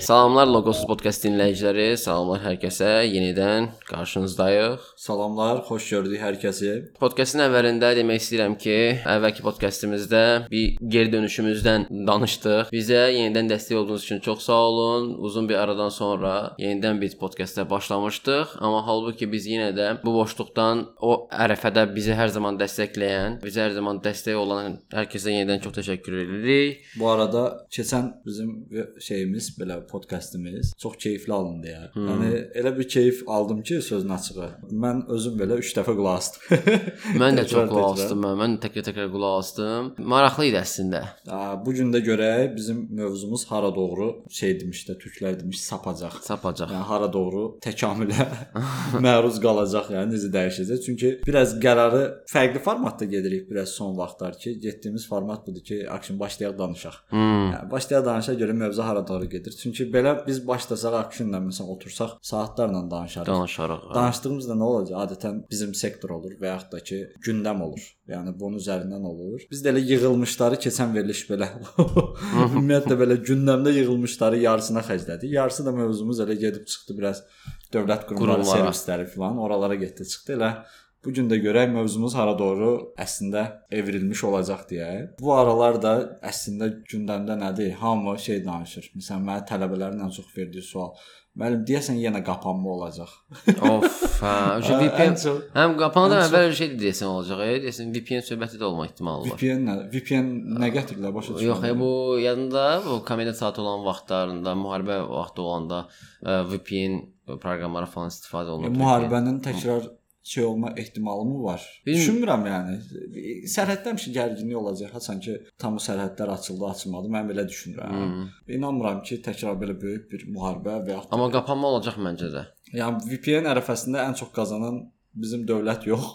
Salamlar Logosuz podcast dinləyiciləri, salamlar hər kəsə. Yenidən qarşınızdayıq. Salamlar, xoş gördük hər kəsi. Podkastın əvvəlində demək istəyirəm ki, əvvəlki podkastımızda bir geri dönüşümüzdən danışdıq. Bizə yenidən dəstək olduğunuz üçün çox sağ olun. Uzun bir aradan sonra yenidən bir podkastə başlamışdıq, amma halbuki biz yenə də bu boşluqdan o ərəfədə bizi hər zaman dəstəkləyən, bizə hər zaman dəstək olan hər kəsə yenidən çox təşəkkür edirik. Bu arada keçən bizim şeyimiz belə podkastımız çox keyfli alındı ya. Hmm. Yəni elə bir keyf aldım ki, sözün açığı. Mən özüm belə 3 dəfə qulaq asdım. mən də çox qulaq asdım. Mən, mən təkrar-təkrar qulaq asdım. Maraqlı idi əslində. Bu gün də görək bizim mövzumuz hara doğru şey demişdə, türklər demiş sapacaq. Sapacaq. Yəni hara doğru təkamülə məruz qalacaq, yəni necə dəyişəcək? Çünki biraz qərarı fərqli formatda gedirik biraz son vaxtlar ki, getdiyimiz format budur ki, action başlayaq danışaq. Hmm. Yəni başlayaq danışa görə mövzu hara doğru gedir. Çünki Çünki belə biz başlasaq aksiyonla məsələn otursaq saatlarla danışarıq. Danışarıq. Hə. Danışdığımızda nə olacaq? Adətən bizim sektor olur və yaxud da ki, gündəm olur. Yəni bunun üzərindən olur. Biz də elə yığılmışları keçən veriliş belə. Ümumiyyətlə belə gündəmdə yığılmışları yarısına xərclədik. Yarısı da mövzumuz elə gedib çıxdı biraz dövlət qurumları, servisləri filan oralara getdi çıxdı. Elə Bu gün də görək mövzumuz hara doğru əslində evrilmiş olacaq deyə. Bu aralar da əslində gündəmdə nədir? Hamı şey danışır. Məsələn, mənə tələbələrin ən çox verdiyi sual Müəllim deyəsən yenə qapanma olacaq. of, hə, VPN. Həm qapananda əvvəl şey deyəsən olacaq. E, deyəsən VPN söhbəti də olma ehtimalı var. VPN nə? VPN nə gətirirlər başa düşürəm. Yox, e, bu yadında bu komediya saat olan vaxtlarında, müharibə vaxtı olanda e, VPN proqramları falan istifadə olunur. E, müharibənin təkrar şey olma ehtimalı mı var? Bilmiyorum. Düşünmürəm yəni. Sərhəddə həmişə gərginlik olacaq. Haçan ki, tam sərhədlər açıldı, açılmadı. Mən belə düşünürəm. Hmm. İnanmıram ki, təkrar belə böyük bir müharibə və ya Amma qapanma olacaq məncə də. Yəni VPN ərəfəsində ən çox qazanan bizim dövlət yox.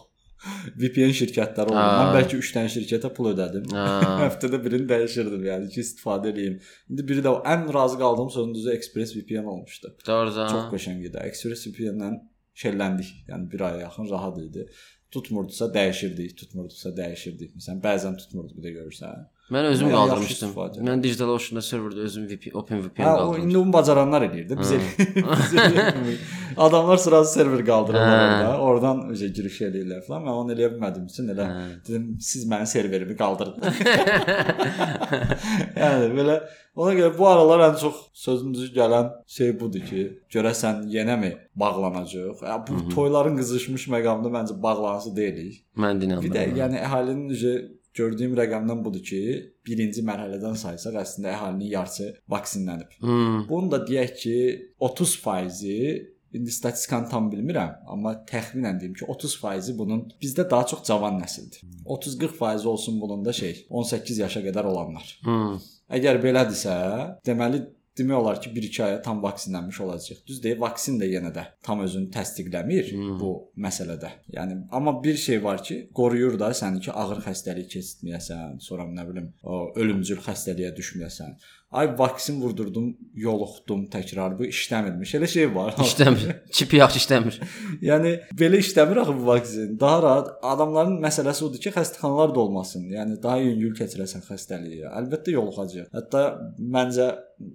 VPN şirkətləri oldu. Mən bəlkə 3 dənə şirkətə pul ödədim. Həftədə birini dəyişirdim, yəni ki, istifadə edeyim. İndi biri də ən razı qaldığım sözün düzü Express VPN olmuşdu. Doğrudan. Çox qəşəng idi. Express VPN-lə şəlləndik. Yəni bir aya yaxın rahat idi. Tutmurdusa dəyişirdik, tutmurdusa dəyişirdik. Məsələn, bəzən tutmurdu bir də görürsən. Mən özüm yəni, qaldırmışdım. Mən Digital Ocean-da serverdə özüm VP, Open VPN hə, qaldırmışdım. Hə, indi bunu bacaranlar eləyir də. Biz eləyir. Adamlar sırası server qaldırırlar hə. orada. Oradan özə giriş eləyirlər falan. Mən onu eləyə bilmədim üçün elə hə. dedim siz mənim serverimi qaldırın. yəni belə ona görə bu aralar ən çox sözümüzü gələn şey budur ki, görəsən yenəmi bağlanacaq? Ya bu Hı -hı. toyların qızışmış məqamında məncə bağlanısı deyilik. Mən dinləmirəm. Bir də yəni əhalinin necə gördüyüm rəqəmdən budur ki, birinci mərhələdən saysaq əslində əhalinin yarısı vaksinlənib. Hmm. Bunu da deyək ki, 30% indi statistikanı tam bilmirəm, amma təxminən deyim ki, 30% bunun bizdə daha çox cavan nəsildir. 30-40% olsun bunun da şey, 18 yaşa qədər olanlar. Hmm. Əgər belədirsə, deməli demək olar ki, 1-2 aya tam vaksinlənmiş olacaq. Düz deyil, vaksin də yenə də tam özünü təsdiqləmir hmm. bu məsələdə. Yəni amma bir şey var ki, qoruyur da səni ki, ağır xəstəlik keçirməyəsən, sonra nə bilim, ölümcül xəstəliyə düşməyəsən. Ay vaksin vurdurdum, yoluxdum təkrar. Bu işləmirmiş. Elə şey var. İşləmir. Çip yaxşı işləmir. yəni belə işləmir axı bu vaksin. Daha rahat adamların məsələsi odur ki, xəstəxanalar da olmasın. Yəni daha yüngül keçirəsən xəstəliyi. Əlbəttə yoluxacaq. Hətta məncə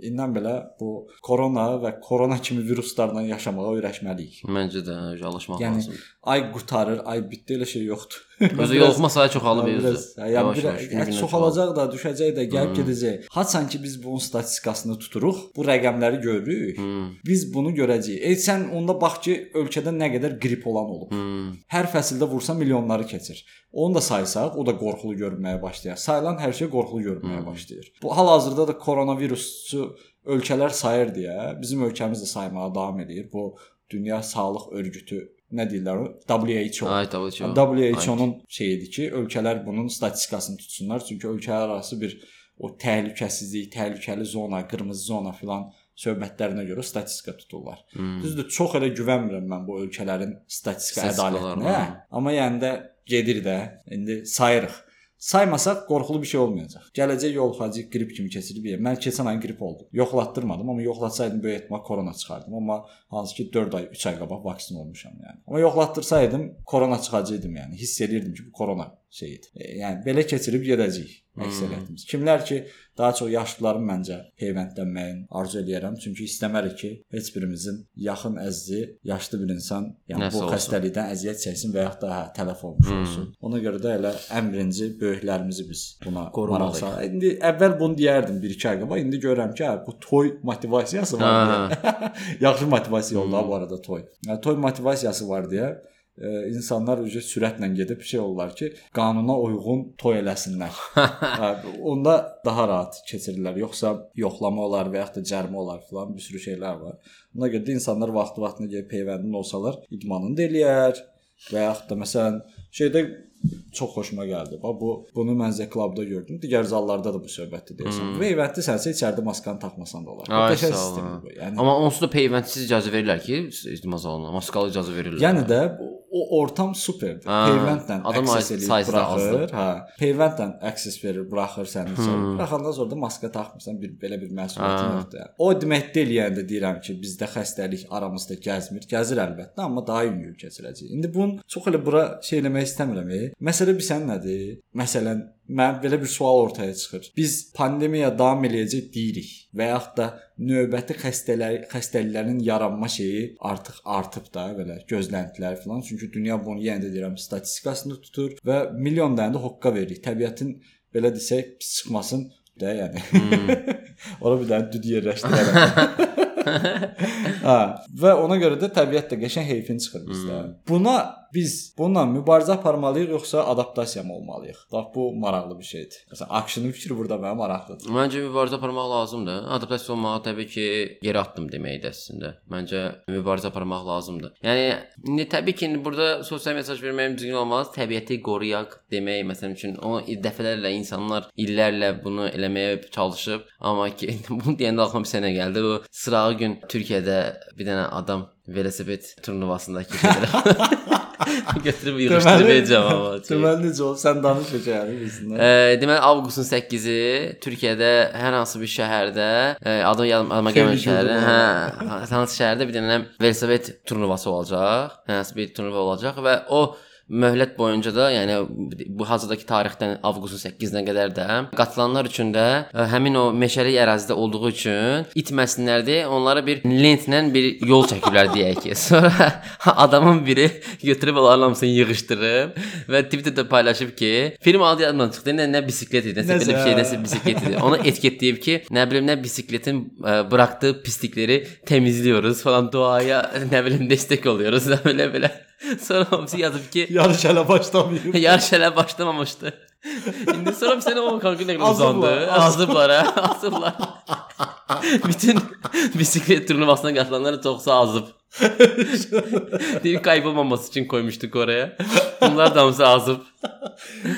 indən belə bu korona və korona kimi viruslarla yaşamağa öyrəşməliyik. Məncə də alışmaq yəni, lazımdır. Ay qutarır, ay bitdi elə şey yoxdur. Özü yoluxma sayı çoxalıb özü. Yəni bir çoxalacaq da, düşəcək də, gəlib hmm. gedəcək. Haçan ki biz bunun statistikasını tuturuq, bu rəqəmləri görürük. Hmm. Biz bunu görəcəyik. E sən onda bax ki, ölkədə nə qədər qrip olan olub. Hmm. Hər fəsildə vursa milyonları keçir. Onu da saysaq, o da qorxulu görünməyə başlayır. Sayılan hər şey qorxulu görünməyə hmm. başlayır. Bu hal-hazırda da koronavirusçu ölkələr sayır deyə bizim ölkəmiz də saymağa davam edir. Bu Dünya Sağlıq Örgütü nə deyirlər o? WHO. Ay, WHO. WHO-nun şeyidir ki, ölkələr bunun statistikasını tutsunlar, çünki ölkələr arası bir o təhlükəsizlik, təhlükəli zona, qırmızı zona filan söhbətlərinə görə statistika tuturlar. Hmm. Düzdür, çox elə güvənmirəm mən bu ölkələrin statistika ədalətinə, amma yəni də gedir də. İndi sayırıq. Saymasaq qorxulu bir şey olmayacaq. Gələcək yoluxacaq qrip kimi keçirib. Mən keçən ay qrip oldum. Yoxlatdırmadım, amma yoxlatsaydım böyük ehtimal korona çıxardım. Amma hansı ki 4 ay, 3 ay qabaq vaksin olmuşam yəni. Amma yoxlatdırsaydım korona çıxacaqdım yəni. Hiss edirdim ki, bu korona şeydir. E, yəni belə keçirib gedəcəyik əksəriyyətimiz. Kimlər ki, daha çox yaşlıların məncə peyvəndlənməyin arzu eləyirəm, çünki istəmərik ki, heç birimizin yaxın əzizi, yaşlı bir insan, yəni Nəsə bu olsun. xəstəlikdən əziyyət çəksin və yaxud da hə, tələf olmuş olsun. Ona görə də elə ən birinci böyüklərimizi biz buna Qorumalıyıq. İndi əvvəl bunu deyərdim 1-2 ay qabaq, indi görürəm ki, hə, bu toy motivasiyası var. deyə. Yaxşı motivasiya oldu ha bu arada toy. Yəni toy motivasiyası var deyə insanlar ücə sürətlə gedib şey olurlar ki, qanuna uyğun toy eləsinlər. onda daha rahat keçirirlər. Yoxsa yoxlama olar və yaxud da cərimə olar filan bir sürü şeylər var. Ona görə də insanlar vaxtı-vaxtına gedib peyvəndin olsalar, idmanını da eləyər və yaxud da məsələn şeydə çox xoşuma gəldi. Bax bu bunu mən Z Club-da gördüm. Digər zallarda da bu söhbətdir deyəsən. Hmm. Və eventdə sənsə içəridə maskanı taxmasan da olar. Sistemdir ha. bu. Yəni Amma onsuz da peyvəndsiz icazə verirlər ki, ictimai salona, maskalı icazə verirlər. Yəni də o ortam superdir. Ha, Peyvəndlə adam sayısı da azdır. Hə, peyvəndlə access verir, buraxır səni içəri. Buraxandan sonra da maska taxmırsan, bir belə bir məsuliyyətin yoxdur. Yəni. O demək deyəndə deyirəm ki, bizdə xəstəlik aramızda gəzmir. Gəzir əlbəttə, amma daha yüngül keçirəcək. İndi bunun çox elə bura şey eləmək istəmirəm. E. Məsələ bilsən nədir? Məsələn, mən belə bir sual ortaya çıxır. Biz pandemiya davam eləyəcək deyirik və yaxud da növbəti xəstələr xəstəliklərin yaranma şeyi artıq artıb da belə gözləntilər falan. Çünki dünya bunu yenə də deyirəm statistikasını tutur və milyon dənə də hoqqa veririk. Təbiətin belə desək pis çıxmasın da yəni. Ora bir dənə düd yerləşdirərəm. ha, və ona görə də təbiət də qəşəng heyfin çıxır bizdə. Buna biz bununla mübarizə aparmalıyıq yoxsa adaptasiya mı olmalıyıq? Bax bu maraqlı bir şeydir. Məsələn, Akşinin fikri burada mənə maraqlıdır. Məncə mübarizə aparmaq lazımdır. Adaptasiya olmağa təbii ki, geri atdım deməkdir əslində. Məncə mübarizə aparmaq lazımdır. Yəni indi təbii ki, indi burada sosial mesaj verməyim düzgün olmaz. Təbiəti qoruyaq demək məsələn üçün o dəfələrlə insanlar illərlə bunu eləməyə çalışıb, amma ki bunu deyəndə aklıma bir sənə gəldi. O sırağı gün Türkiyədə bir dənə adam velosiped turnuvasındakı götürüb yığışdırmayacağam amma. Deməli necə olub? Sən danış yəni bizlə. Ə, deməli avqustun 8-i Türkiyədə hər hansı bir şəhərdə, ə, adı yadıma gəlmir güldüm hə, hansı şəhərdə bir dənə velosiped turnuvası olacaq. Hər hansı bir turnuva olacaq və o möhlət boyunca da, yəni bu hazırdakı tarixdən avqustun 8-nə qədər də qatılanlar üçün də ə, həmin o meşəlik ərazidə olduğu üçün itməsinlər deyə onlara bir lentlə bir yol çəkiblər deyək ki. Sonra adamın biri götürüb onların hamısını yığışdırıb və Twitterdə paylaşıb ki, film adı yadımdan çıxdı. Nə, nə bisiklet idi, nəsə belə bir şey, nəsə bisiklet idi. Onu etiketləyib ki, nə bilim nə bisikletin ə, buraxdığı pislikləri temizliyoruz falan duaya nə bilim destek oluyoruz da belə belə. Sonra hamısı yazıb ki, Yarış hələ başlamayıb. yarış hələ başlamamışdı. İndi sonra bir sənə o kanka nə qədər Azıblar, uzandı. Azıblar, hə, azıblar. Bütün bisiklet turnuvasına qatılanlar çoxsa azıb. Deyir kaybolmaması üçün koymuştuk oraya. Bunlar da hamısı azıb.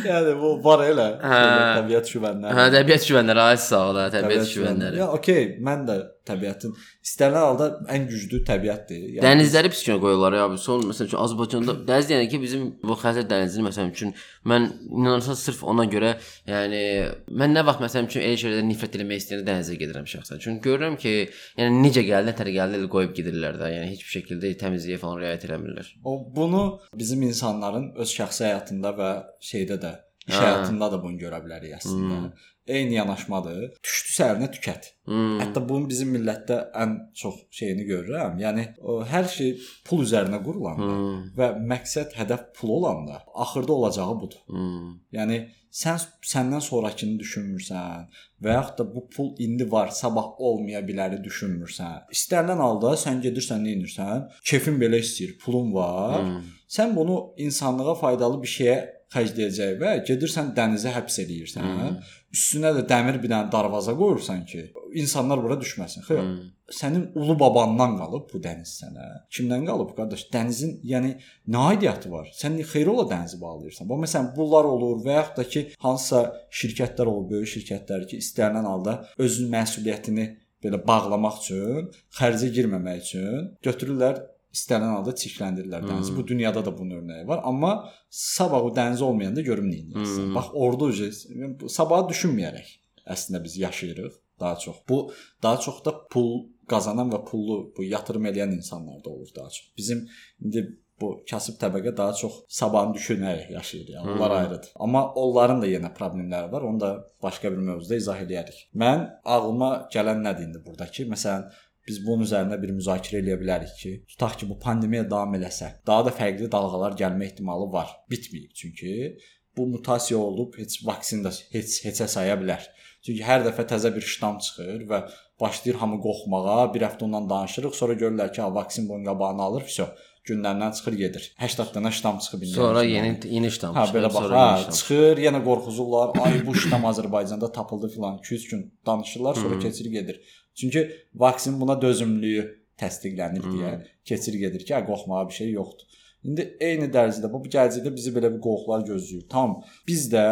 yəni bu var elə. Hə. Təbiət şüvənləri. Hə, təbiət şüvənləri, ay sağ ol, təbiət şüvənləri. Ya okey, mən də təbiətin istənilən halda ən güclü təbiətdir. Yəni, Dənizləri pis kimi qoyurlar ya. Son məsəl üçün Azərbaycanda dəniz deyəndə ki, bizim bu Xəzər dənizini məsəl üçün mən inanırsan sırf ona görə, yəni mən nə vaxt məsəl üçün elə şeylərdən nifrət etmək istəyəndə dənizə gedirəm şəxsən. Çünki görürəm ki, yəni necə gəldi, nətər gəldi, elə qoyub gedirlər də. Yəni heç bir şəkildə təmizliyə falan riayət eləmirlər. o bunu bizim insanların öz şəxsi həyatında və şeydə də, iş Hə. həyatında da bunu görə bilərik əslində. Eyni yanaşmadır. Düşdü sərinə tükət. Hmm. Hətta bunun bizim millətdə ən çox şeyini görürəm. Yəni o hər şey pul üzərinə qurulanda Hmm. və məqsəd, hədəf pul olanda axırda olacağı budur. Hmm. Yəni sən səndən sonrakını düşünmürsən və yaxud da bu pul indi var, sabah olmaya biləri düşünmürsən. İstənilən halda sən gedirsən, nə edirsən? Kefin belə istəyir, pulun var. Hmm. Sən bunu insanlığa faydalı bir şeyə xərcləyəcək və gedirsən dənizə həbs eləyirsən. Hmm. Üstünə də dəmir bir dənə darvaza qoyursan ki, insanlar bura düşməsin. Xeyr. Hmm. Sənin ulu babandan qalıb bu dəniz sənə. Kimdən qalıb qardaş? Dənizin, yəni nə aidiyyəti var? Sən niyə xeyir ola dənizi bağlayırsan? Bu məsələn bunlar olur və yaxud da ki, hansısa şirkətlər olur, böyük şirkətlər ki, istənilən halda öz məsuliyyətini belə bağlamaq üçün, xərcə girməmək üçün götürürlər istənilən halda çirkləndirirlər dənizi. Bu dünyada da bunun örnəyi var, amma sabah o dəniz olmayanda görüm nə edirsən. Hmm. Bax orada sabahı düşünməyərək əslində biz yaşayırıq daha çox. Bu daha çox da pul qazanan və pullu bu yatırım edən insanlarda olur daha çox. Bizim indi bu kasıb təbəqə daha çox sabahını düşünərək yaşayır. Yəni onlar ayrıdır. Amma onların da yenə problemləri var. Onu da başqa bir mövzuda izah edərik. Mən ağlıma gələn nədir indi burdakı? Məsələn, biz bunun üzərində bir müzakirə eləyə bilərik ki, tutaq ki, bu pandemiya davam eləsə, daha da fərqli dalğalar gəlmə ehtimalı var. Bitməyib çünki bu mutasiya olub heç vaksin də heç heçə saya bilər. Çünki hər dəfə təzə bir ştam çıxır və başlayır hamı qorxmağa, bir həftə ondan danışırıq, sonra görürlər ki, ha vaksin bunun qabağını alır, vəsə gündəmdən çıxır gedir. 80 dənə ştam çıxıb indi. Sonra yeni yeni ştam Ha çıxır, belə bax, yeni ştam. çıxır, yenə qorxuzurlar. Ay bu ştam Azərbaycanda tapıldı filan. 2-3 gün danışırlar, sonra keçir gedir. Çünki vaksin buna dözümlülüyü təsdiqlənib deyə keçir gedir ki, ha qorxmağa bir şey yoxdur. İndi eyni dərəcədə bu gələcəkdə bizi belə bir qorxular gözləyir. Tamam. Biz də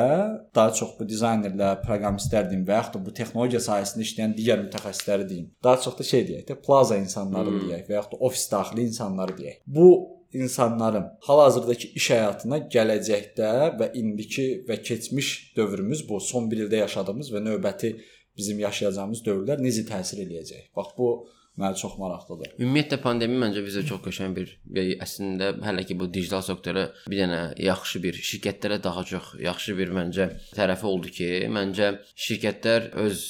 daha çox bu dizaynerlər, proqramistlər deyim və yaxud da bu texnologiya sahəsində işləyən digər mütəxəssisləri deyim. Daha çox da şey deyək də, plaza insanları Hmm. deyək və yaxud da ofis daxili insanları deyək. Bu insanların hal-hazırdakı iş həyatına gələcəkdə və indiki və keçmiş dövrümüz bu son 1 ildə yaşadığımız və növbəti bizim yaşayacağımız dövrlər necə təsir eləyəcək? Bax bu mənə çox maraqlıdır. Ümumiyyətlə pandemiya məncə bizə çox qəşəng bir əslində hələ ki bu digital sektora bir dənə yaxşı bir şirkətlərə daha çox yaxşı bir məncə tərəfi oldu ki, məncə şirkətlər öz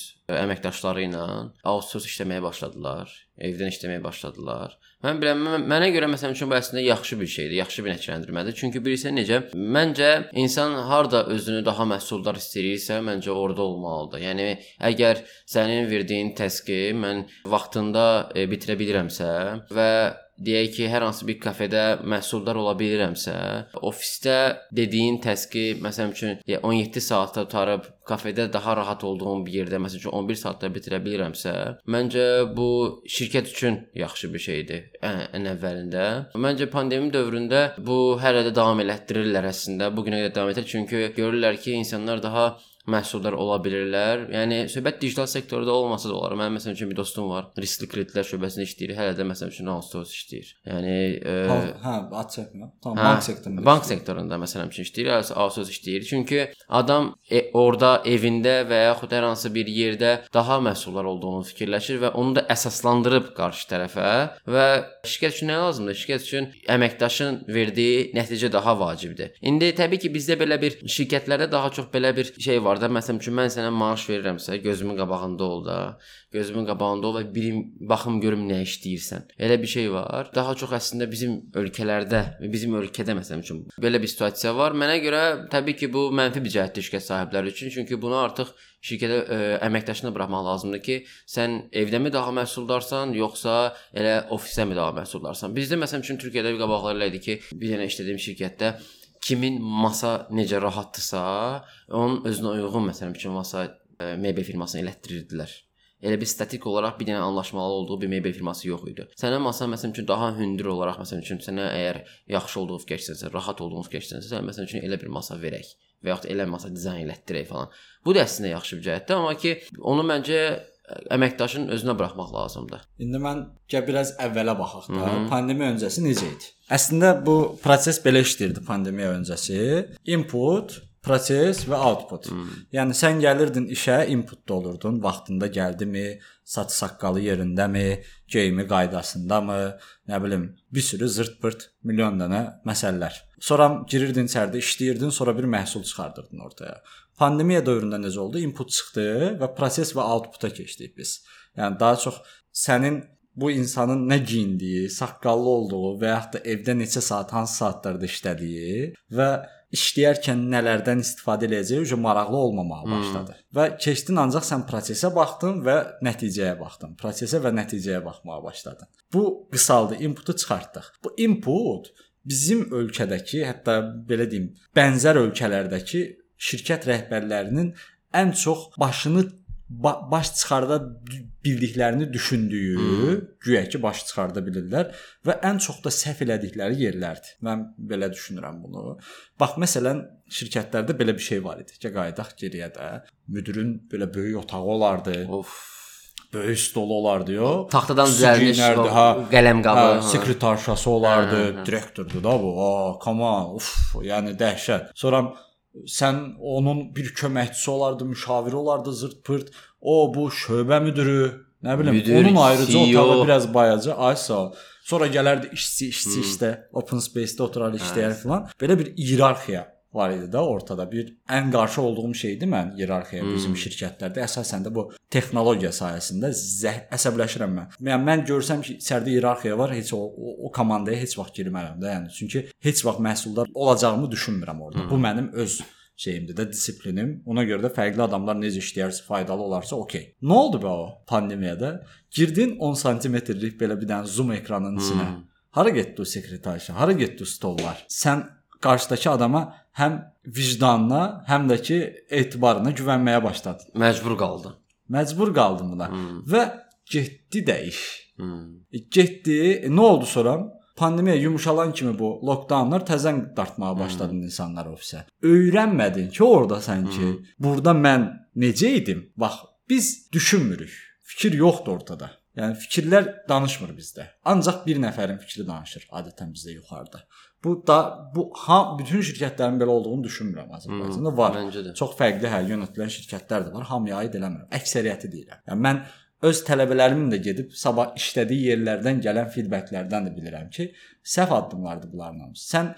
əməkdaşları ilə outsource işləməyə başladılar, evdən işləməyə başladılar. Mən bilirəm, mən- mənə görə məsələn üçün bu əslində yaxşı bir şeydir, yaxşı bir nəticələndirmədir. Çünki bilirsən necə? Məncə insan harda özünü daha məhsuldar hiss edirsə, məncə orada olmalıdır. Yəni əgər sənin verdiyin təski mən vaxtında e, bitirə bilirəmsə və deyək ki, hər hansı bir kafedə məhsuldar ola bilirəmsə, ofisdə dediyin təski məsəl üçün ya 17 saatda tutarıb kafedə daha rahat olduğum bir yerdə məsəl üçün 11 saatda bitirə bilirəmsə, məncə bu şirkət üçün yaxşı bir şeydir ən, ən əvvəlində. Məncə pandemiya dövründə bu hələ də davam elətdirirlər əslində. Bu günə qədər davam edir çünki görürlər ki, insanlar daha məhsuldar ola bilirlər. Yəni söhbət digital sektorda olmasa da olar. Mənim məsələn üçün bir dostum var. Riskli kreditlər şöbəsində işləyir. Hələ də məsələn üçün outsource işləyir. Yəni e, Ha, hə, açıqmı? Tamam, Hə, bank sektorunda. Bank sektorunda məsələn üçün işləyir, outsource işləyir. Çünki adam e, orada evində və yaxud hər hansı bir yerdə daha məhsuldar olduğunu fikirləşir və onu da əsaslandırıb qarşı tərəfə və şirkət üçün nə lazımdır? Şirkət üçün əməkdaşın verdiyi nəticə daha vacibdir. İndi təbii ki, bizdə belə bir şirkətlərdə daha çox belə bir şey var da. Məsələn üçün mən sənə maaş verirəmsə, gözümün qabağında ol da. Gözümün qabağında ol və bilim baxım görüm nə işləyirsən. Elə bir şey var. Daha çox əslində bizim ölkələrdə bizim ölkədə məsələn üçün belə bir situasiya var. Mənə görə təbii ki, bu mənfi bir cəhətdir şirkət sahibləri üçün. Çünki bunu artıq şirkətə ə, əməkdaşına buraxmaq lazımdır ki, sən evdəmi daha məhsuldarsan, yoxsa elə ofisdəmi daha məhsuldarsan. Bizdə məsələn üçün Türkiyədə bir qabaqlar idi ki, bir dənə işlədiyim şirkətdə kimin masa necə rahatdırsa, onun özünə uyğun məsələn üçün masa ə, mebel firmasına elətdirirdilər. Elə bir statik olaraq bir dənə anlaşmalı olduğu bir mebel firması yox idi. Sənə masa məsələn üçün daha hündür olaraq məsələn üçün sənə əgər yaxşı olduğu fikirləşsənsə, rahat olduğunu fikirləşsənsə, sən məsələn üçün elə bir masa verək və yaxud elə masa dizayn elətdirək falan. Bu da əslində yaxşı bir cəhətdir, amma ki, onu məncə əməkdaşın özünə buraxmaq lazımdır. İndi mən gəl biraz əvvələ baxaq da. Hı -hı. Pandemiya öncəsi necə idi? Əslində bu proses belə işləyirdi pandemiya öncəsi. Input, proses və output. Hmm. Yəni sən gəlirdin işə, inputda olurdun, vaxtında gəldimi, saç saqqalı yerindəmi, geyimi qaydasındamı, nə bilim, bir sürü zırt-pırt milyon dənə məsələlər. Sonra girirdin içəridə işləyirdin, sonra bir məhsul çıxardırdın ortaya. Pandemiya dövründə necə oldu? Input çıxdı və proses və outputa keçdik biz. Yəni daha çox sənin bu insanın nə geyindiyi, saqqallı olduğu və yaxud da evdə neçə saat, hansı saatlarda işlədiyi və işləyərkən nələrdən istifadə edəcəyi üzə maraqlı olmamağa başladı. Hmm. Və keçdin ancaq sən prosesə baxdın və nəticəyə baxdın. Prosesə və nəticəyə baxmağa başladın. Bu qısaldı, inputu çıxartdıq. Bu input bizim ölkədəki, hətta belə deyim, bənzər ölkələrdəki şirkət rəhbərlərinin ən çox başını ba baş çıxarda bildiklərini düşündüyü, hmm. güya ki, baş çıxarda bilirlər və ən çox da səhv elədikləri yerlərdir. Mən belə düşünürəm bunu. Bax, məsələn, şirkətlərdə belə bir şey var idi. Ki, qayıdaq geriyə də. Müdirin belə böyük otağı olardı. Of. Böyük stolu olardı, yo. Taxtadan düzəlmiş ha. qələm qabı. Hə, sekretarşası olardı, Hə, hə. direktordur da bu. Come on. Uf, yəni dəhşət. Sonra sən onun bir köməkçisi olardı, müşaviri olardı, zırt-pırt. O bu şöbə müdürü, nə bilim, Müdür, onun ayrıca CEO. otağı biraz bayaca ay sağ. ol. Sonra gələrdi işçi, işçi hmm. işdə open space-də oturardı işləyər filan. Belə bir iyerarxiya var idi da ortada. Bir ən qarşı olduğum şeydir mən iyerarxiya hmm. bizim şirkətlərdə əsasən də bu texnologiya sayəsində əsəbləşirəm mən. Yəni mən görsəm ki, içəridə iyerarxiya var, heç o, o, o komandaya heç vaxt girmərəm də, yəni çünki heç vaxt məhsuldar olacağımı düşünmürəm orada. Hmm. Bu mənim öz şeyimdir də disiplinim. Ona görə də fərqli adamlar necə işləyərsə faydalı olarsa, okey. Nə oldu be o pandemiyada? Girdin 10 sm-lik belə bir dənə zoom ekranının içinə. Hmm. Hara getdi o sekretarşa? Hara getdi o stollar? Sən qarşıdakı adama həm vicdanına, həm də ki etibarına güvənməyə başladın. Məcbur qaldın. Məcbur qaldın buna. Hmm. Və getdi də iş. Hmm. E, getdi. E, nə oldu sonra? pandemiya yumşalan kimi bu lockdownlar təzən dartmağa başladı hmm. insanlar ofisə. Öyrənmədin ki, ordasan ki, hmm. burada mən necə idim? Bax, biz düşünmürük. Fikir yoxdur ortada. Yəni fikirlər danışmır bizdə. Ancaq bir nəfərin fikri danışır adətən bizdə yuxarıda. Bu da bu ha bütün şirkətlərin belə olduğunu düşünmürəm Azərbaycanda var. Məncə də. Çox fərqli hə yönətilən şirkətlər də var. Hamıya aid eləmirəm. Əksəriyyəti deyirəm. Yəni mən öz tələbələrimin də gedib sabah işlədiyi yerlərdən gələn feedbacklərdən də bilirəm ki, səhv addımlardır bunların hamısı. Sən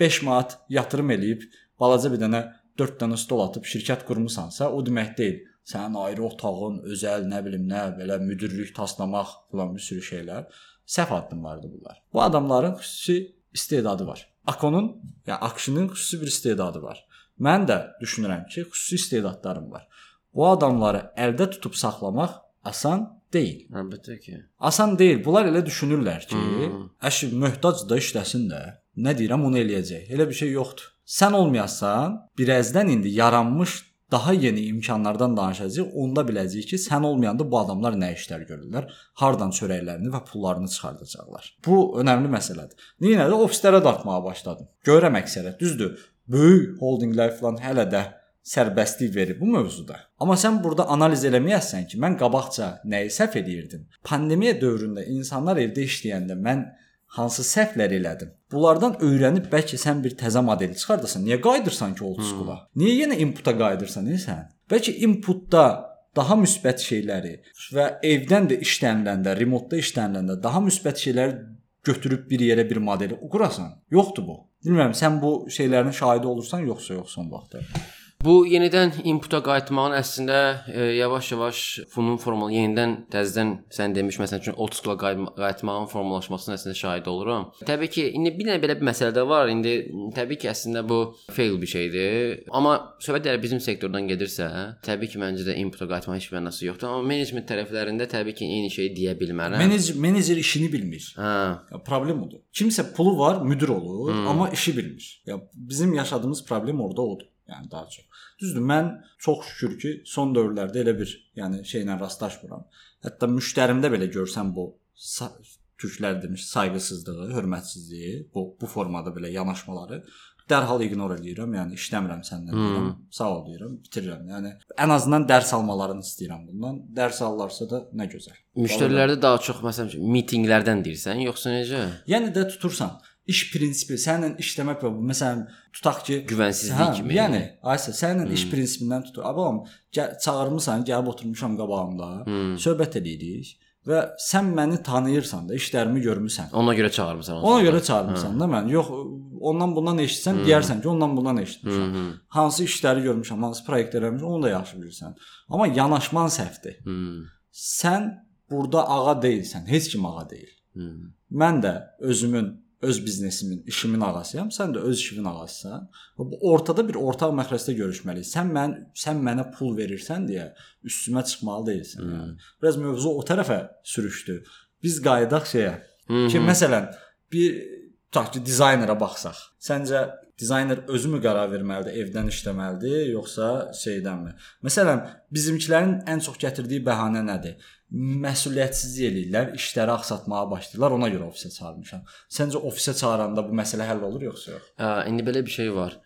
5 manat yatırım eləyib balaca bir dənə 4 dənə stol atıb şirkət qurmusansa, o demək deyil. Sənin ayrı otağın, özəl, nə bilim nə, belə müdirlik taslamaq falan bir sürü şeylər. Səhv addımlardır bunlar. Bu adamların xüsusi istedadı var. Akonun, yəni Akşinin xüsusi bir istedadı var. Mən də düşünürəm ki, xüsusi istedadlarım var. Bu adamları əldə tutub saxlamaq asan deyil. Əlbəttə ki. Asan deyil. Bunlar elə düşünürlər ki, hmm. əşi möhtac da işləsin də. Nə deyirəm, onu eləyəcək. Elə bir şey yoxdur. Sən olmayasan, birazdan indi yaranmış daha yeni imkanlardan danışacağıq. Onda biləcəyik ki, sən olmayanda bu adamlar nə işlər görürlər, hardan çörəklərini və pullarını çıxardacaqlar. Bu önəmli məsələdir. Niyə də ofislərə dartmağa başladım. Görürəm əksəriyyət düzdür. Böyük holdinqlər falan hələ də sərbəstlik verir bu mövzuda. Amma sən burada analiz eləməyəsən ki, mən qabaqca nəyi səhv edirdim? Pandemiya dövründə insanlar evdə işləyəndə mən hansı səhvlər elədim? Bunlardan öyrənib bəlkə sən bir təzə model çıxardasan. Niyə qayıdırsan ki old school-a? Hmm. Niyə yenə inputa qayıdırsan sən? Bəlkə inputda daha müsbət şeyləri və evdən də işləniləndə, remotda işləniləndə daha müsbət şeyləri götürüb bir yerə bir modeli qurasan. Yoxdur bu. Bilmirəm sən bu şeylərin şahidi olursan yoxsa yox son vaxtda. Bu yenidən inputa qayıtmağın əslində e, yavaş-yavaş bunun formal yenidən təzədən sən demiş məsələn üçün old school-a qayıtmağın formalaşmasına əslində şahid oluram. Təbii ki, indi bir dənə belə bir məsələ də var. İndi təbii ki, əslində bu fail bir şeydir. Amma söhbət əgər bizim sektordan gedirsə, təbii ki, məncə də inputa qayıtmağın heç bir mənası yoxdur. Amma menecment tərəflərində təbii ki, eyni şeyi deyə bilmərəm. Menecer menecer işini bilmir. Hə. Problem odur. Kimsə pulu var, müdir olur, hmm. amma işi bilmir. Ya bizim yaşadığımız problem orada odur. Yəni daha çox. Düzdür, mən çox şükür ki, son dövrlərdə elə bir, yəni şeylə rastlaşmıram. Hətta müştərimdə belə görsəm bu türklər demiş sayğısızlığı, hörmətsizliyi, bu bu formada belə yanaşmaları dərhal ignor edirəm. Yəni işləmirəm səndən hmm. deyirəm. Sağ ol deyirəm, bitirirəm. Yəni ən azından dərs almalarını istəyirəm bundan. Dərs alırlarsa da nə gözəl. Müştərilərdə daha çox məsələn mitinqlərdən deyirsən, yoxsa necə? Yəni də tutursan iş prinsipi, səninlə işləmək və məsələn tutaq ki, güvənsizlik hə, kimi. Yəni, aysə səninlə hmm. iş prinsipindən tutur. Abalam, gəl, çağırmısan, gəlib oturmuşam qabağımda, hmm. söhbət edirik və sən məni tanıyırsan da, işlərimi görmüsən. Ona görə çağırmısan. Ona görə çağırmısan hə. da mən. Yox, ondan bundan eşitsən, hmm. deyərsən ki, ondan bundan eşitmişəm. Hmm. Hansı işləri görmüşəm, hansı layihələr görmüşəm, onu da yaxşı bilirsən. Amma yanaşman səhvdir. Hmm. Sən burada ağa deyilsən, heç kim ağa deyil. Hmm. Mən də özümün öz biznesimin, işimin ağasıyam, sən də öz işinin ağasısan. Bu ortada bir ortaq məxrəcdə görüşməliyik. Sən mən sən mənə pul verirsən deyə üstümə çıxmalı deyilsən. Hmm. Yəni. Biraz mövzu o tərəfə sürüşdü. Biz qayıdaq şeyə. Hmm. Ki məsələn bir tutaq ki, dizaynerə baxsaq. Səncə dizayner özü mü qərar verməlidir, evdən işləməlidir, yoxsa şeydənmi? Məsələn, bizimkilərin ən çox gətirdiyi bəhanə nədir? Məsuliyyətsizlik eləyirlər, işləri axsatmağa başlayırlar, ona görə ofisə çağırmışam. Səncə ofisə çağıranda bu məsələ həll olur yoxsa yox? Hə, indi belə bir şey var.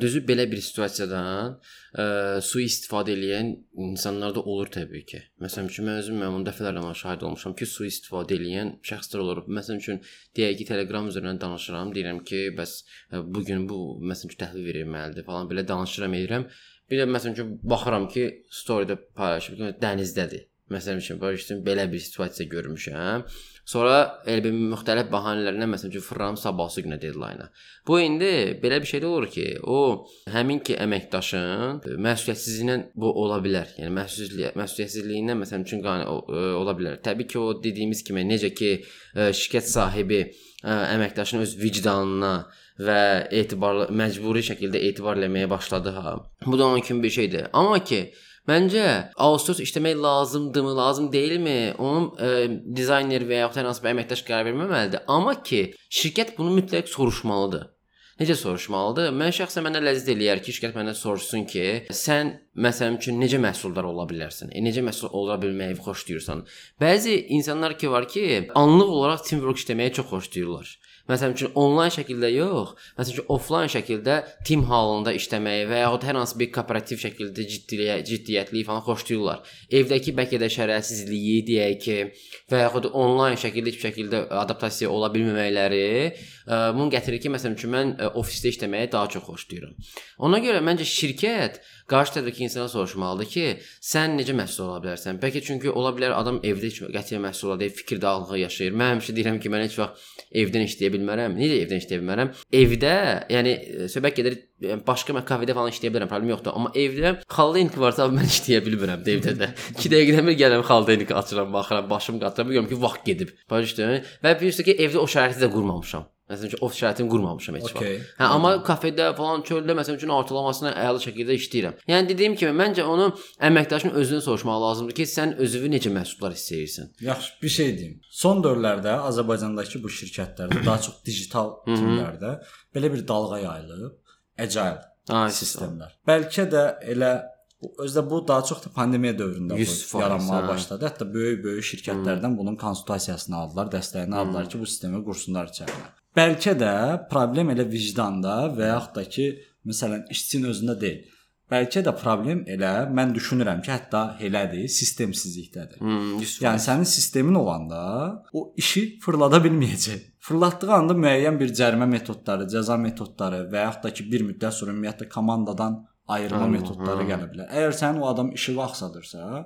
Düzü belə bir situasiyadan ə, sui-istifadə edən insanlar da olur təbii ki. Məsələn üçün mən özüm mən dəfələrlə şahid olmuşam ki, sui-istifadə edən şəxslər olur. Məsələn üçün deyək ki, Telegram üzərindən danışıram, deyirəm ki, bəs bu gün bu məsələn üçün təhvil verilməlidir falan belə danışıram edirəm. Bir də məsələn üçün baxıram ki, story-də paylaşıb ki, dənizdədir Məsələn üçün başlaydım belə bir situasiya görmüşəm. Sonra bir müxtəlif bəhanələrlə məsələn üçün fırlanıb sabahsı günə deadline-a. Bu indi belə bir şey də olur ki, o həmin ki əməkdaşın məsuliyyətsizliyindən bu ola bilər. Yəni məsuliyyət məsuliyyətsizliyindən məsələn üçün qane ola bilər. Təbii ki, o dediyimiz kimi necə ki şirkət sahibi əməkdaşın öz vicdanına və etibarlı məcburi şəkildə etibar eləməyə başladı ha. Bu da onun kimi bir şeydir. Amma ki Məncə outsource işləmək lazımdırmı, lazım deyilmi? Onun ə, dizayner və ya hər hansı bir əməkdaş qərar verməməlidir. Amma ki, şirkət bunu mütləq soruşmalıdır. Necə soruşmalıdır? Mən şəxsən mənə ləzzət eləyər ki, şirkət məndən soruşsun ki, sən məsələn üçün necə məhsuldar ola bilərsən? E, necə məhsul ola bilməyi xoşlayırsan? Bəzi insanlar ki var ki, anlıq olaraq teamwork işləməyi çox xoşlayırlar. Məsələn üçün onlayn şəkildə yox, məsələn üçün offlayn şəkildə tim halında işləməyi və yaxud hər hansı bir kooperativ şəkildə ciddiliyə, ciddiyyətliyi falan xoşlayırlar. Evdəki bəlkə də şəraitsizliyi deyək ki, və yaxud onlayn şəkildə heç bir şəkildə adaptasiya ola bilməməkləri bunu gətirir ki, məsələn üçün mən ofisdə işləməyi daha çox xoşlayıram. Ona görə məncə şirkət qarşı tərəfdəki insana soruşmalıdır ki, sən necə məsul ola bilərsən? Bəlkə çünki ola bilər adam evdə heç qətiyyən məsul ola deyil, fikir dağılığı yaşayır. Mən həmişə deyirəm ki, mən heç vaxt evdən işləyə bilmərəm. Necə evdən işləyə bilmərəm? Evdə, yəni söhbət gedir başqa mən kafedə falan işləyə bilirəm, problem yoxdur. Amma evdə xaldenik varsa mən işləyə bilmirəm də evdə də. 2 dəqiqədən bir gəlirəm xaldenik açıram, baxıram, başım qatıram, görürəm ki, vaxt gedib. Başa Və bir ki, evdə o şəraiti də qurmamışam. Məsələn üçün ofis şəraitini qurmamışam heç vaxt. Okay. Hə, amma kafedə falan çöldə məsələn üçün ortalamasına əla şəkildə işləyirəm. Yəni dediyim kimi məncə onu əməkdaşın özünü soruşmaq lazımdır ki, sən özünü necə məhsullar hiss edirsən? Yaxşı, bir şey deyim. Son dövrlərdə Azərbaycandakı bu şirkətlərdə daha çox digital timlərdə belə bir dalğa yayılıb. Agile Ay, sistemlər. Bəlkə də elə Özdə bu daha çox da pandemiya dövründə yaranmağa hə. başladı. Hətta böyük-böyük şirkətlərdən bunun konsultasiyasını aldılar, dəstəyini aldılar ki, bu sistemi qursunlar içəridə. Bəlkə də problem elə vicdanda və yaxud da ki, məsələn, işçinin özündə deyil. Bəlkə də problem elə mən düşünürəm ki, hətta elədir, sistemsizlikdədir. Hmm, yəni sənin sistemin olanda o işi fırlada bilməyəcək. Fırlatdığı anda müəyyən bir cərimə metodları, cəza metodları və yaxud da ki, bir müddət sonra ümumiyyətlə komandadan ayırma metodları hə. gələ bilər. Əgər sənin o adam işi vaxtsadırsa,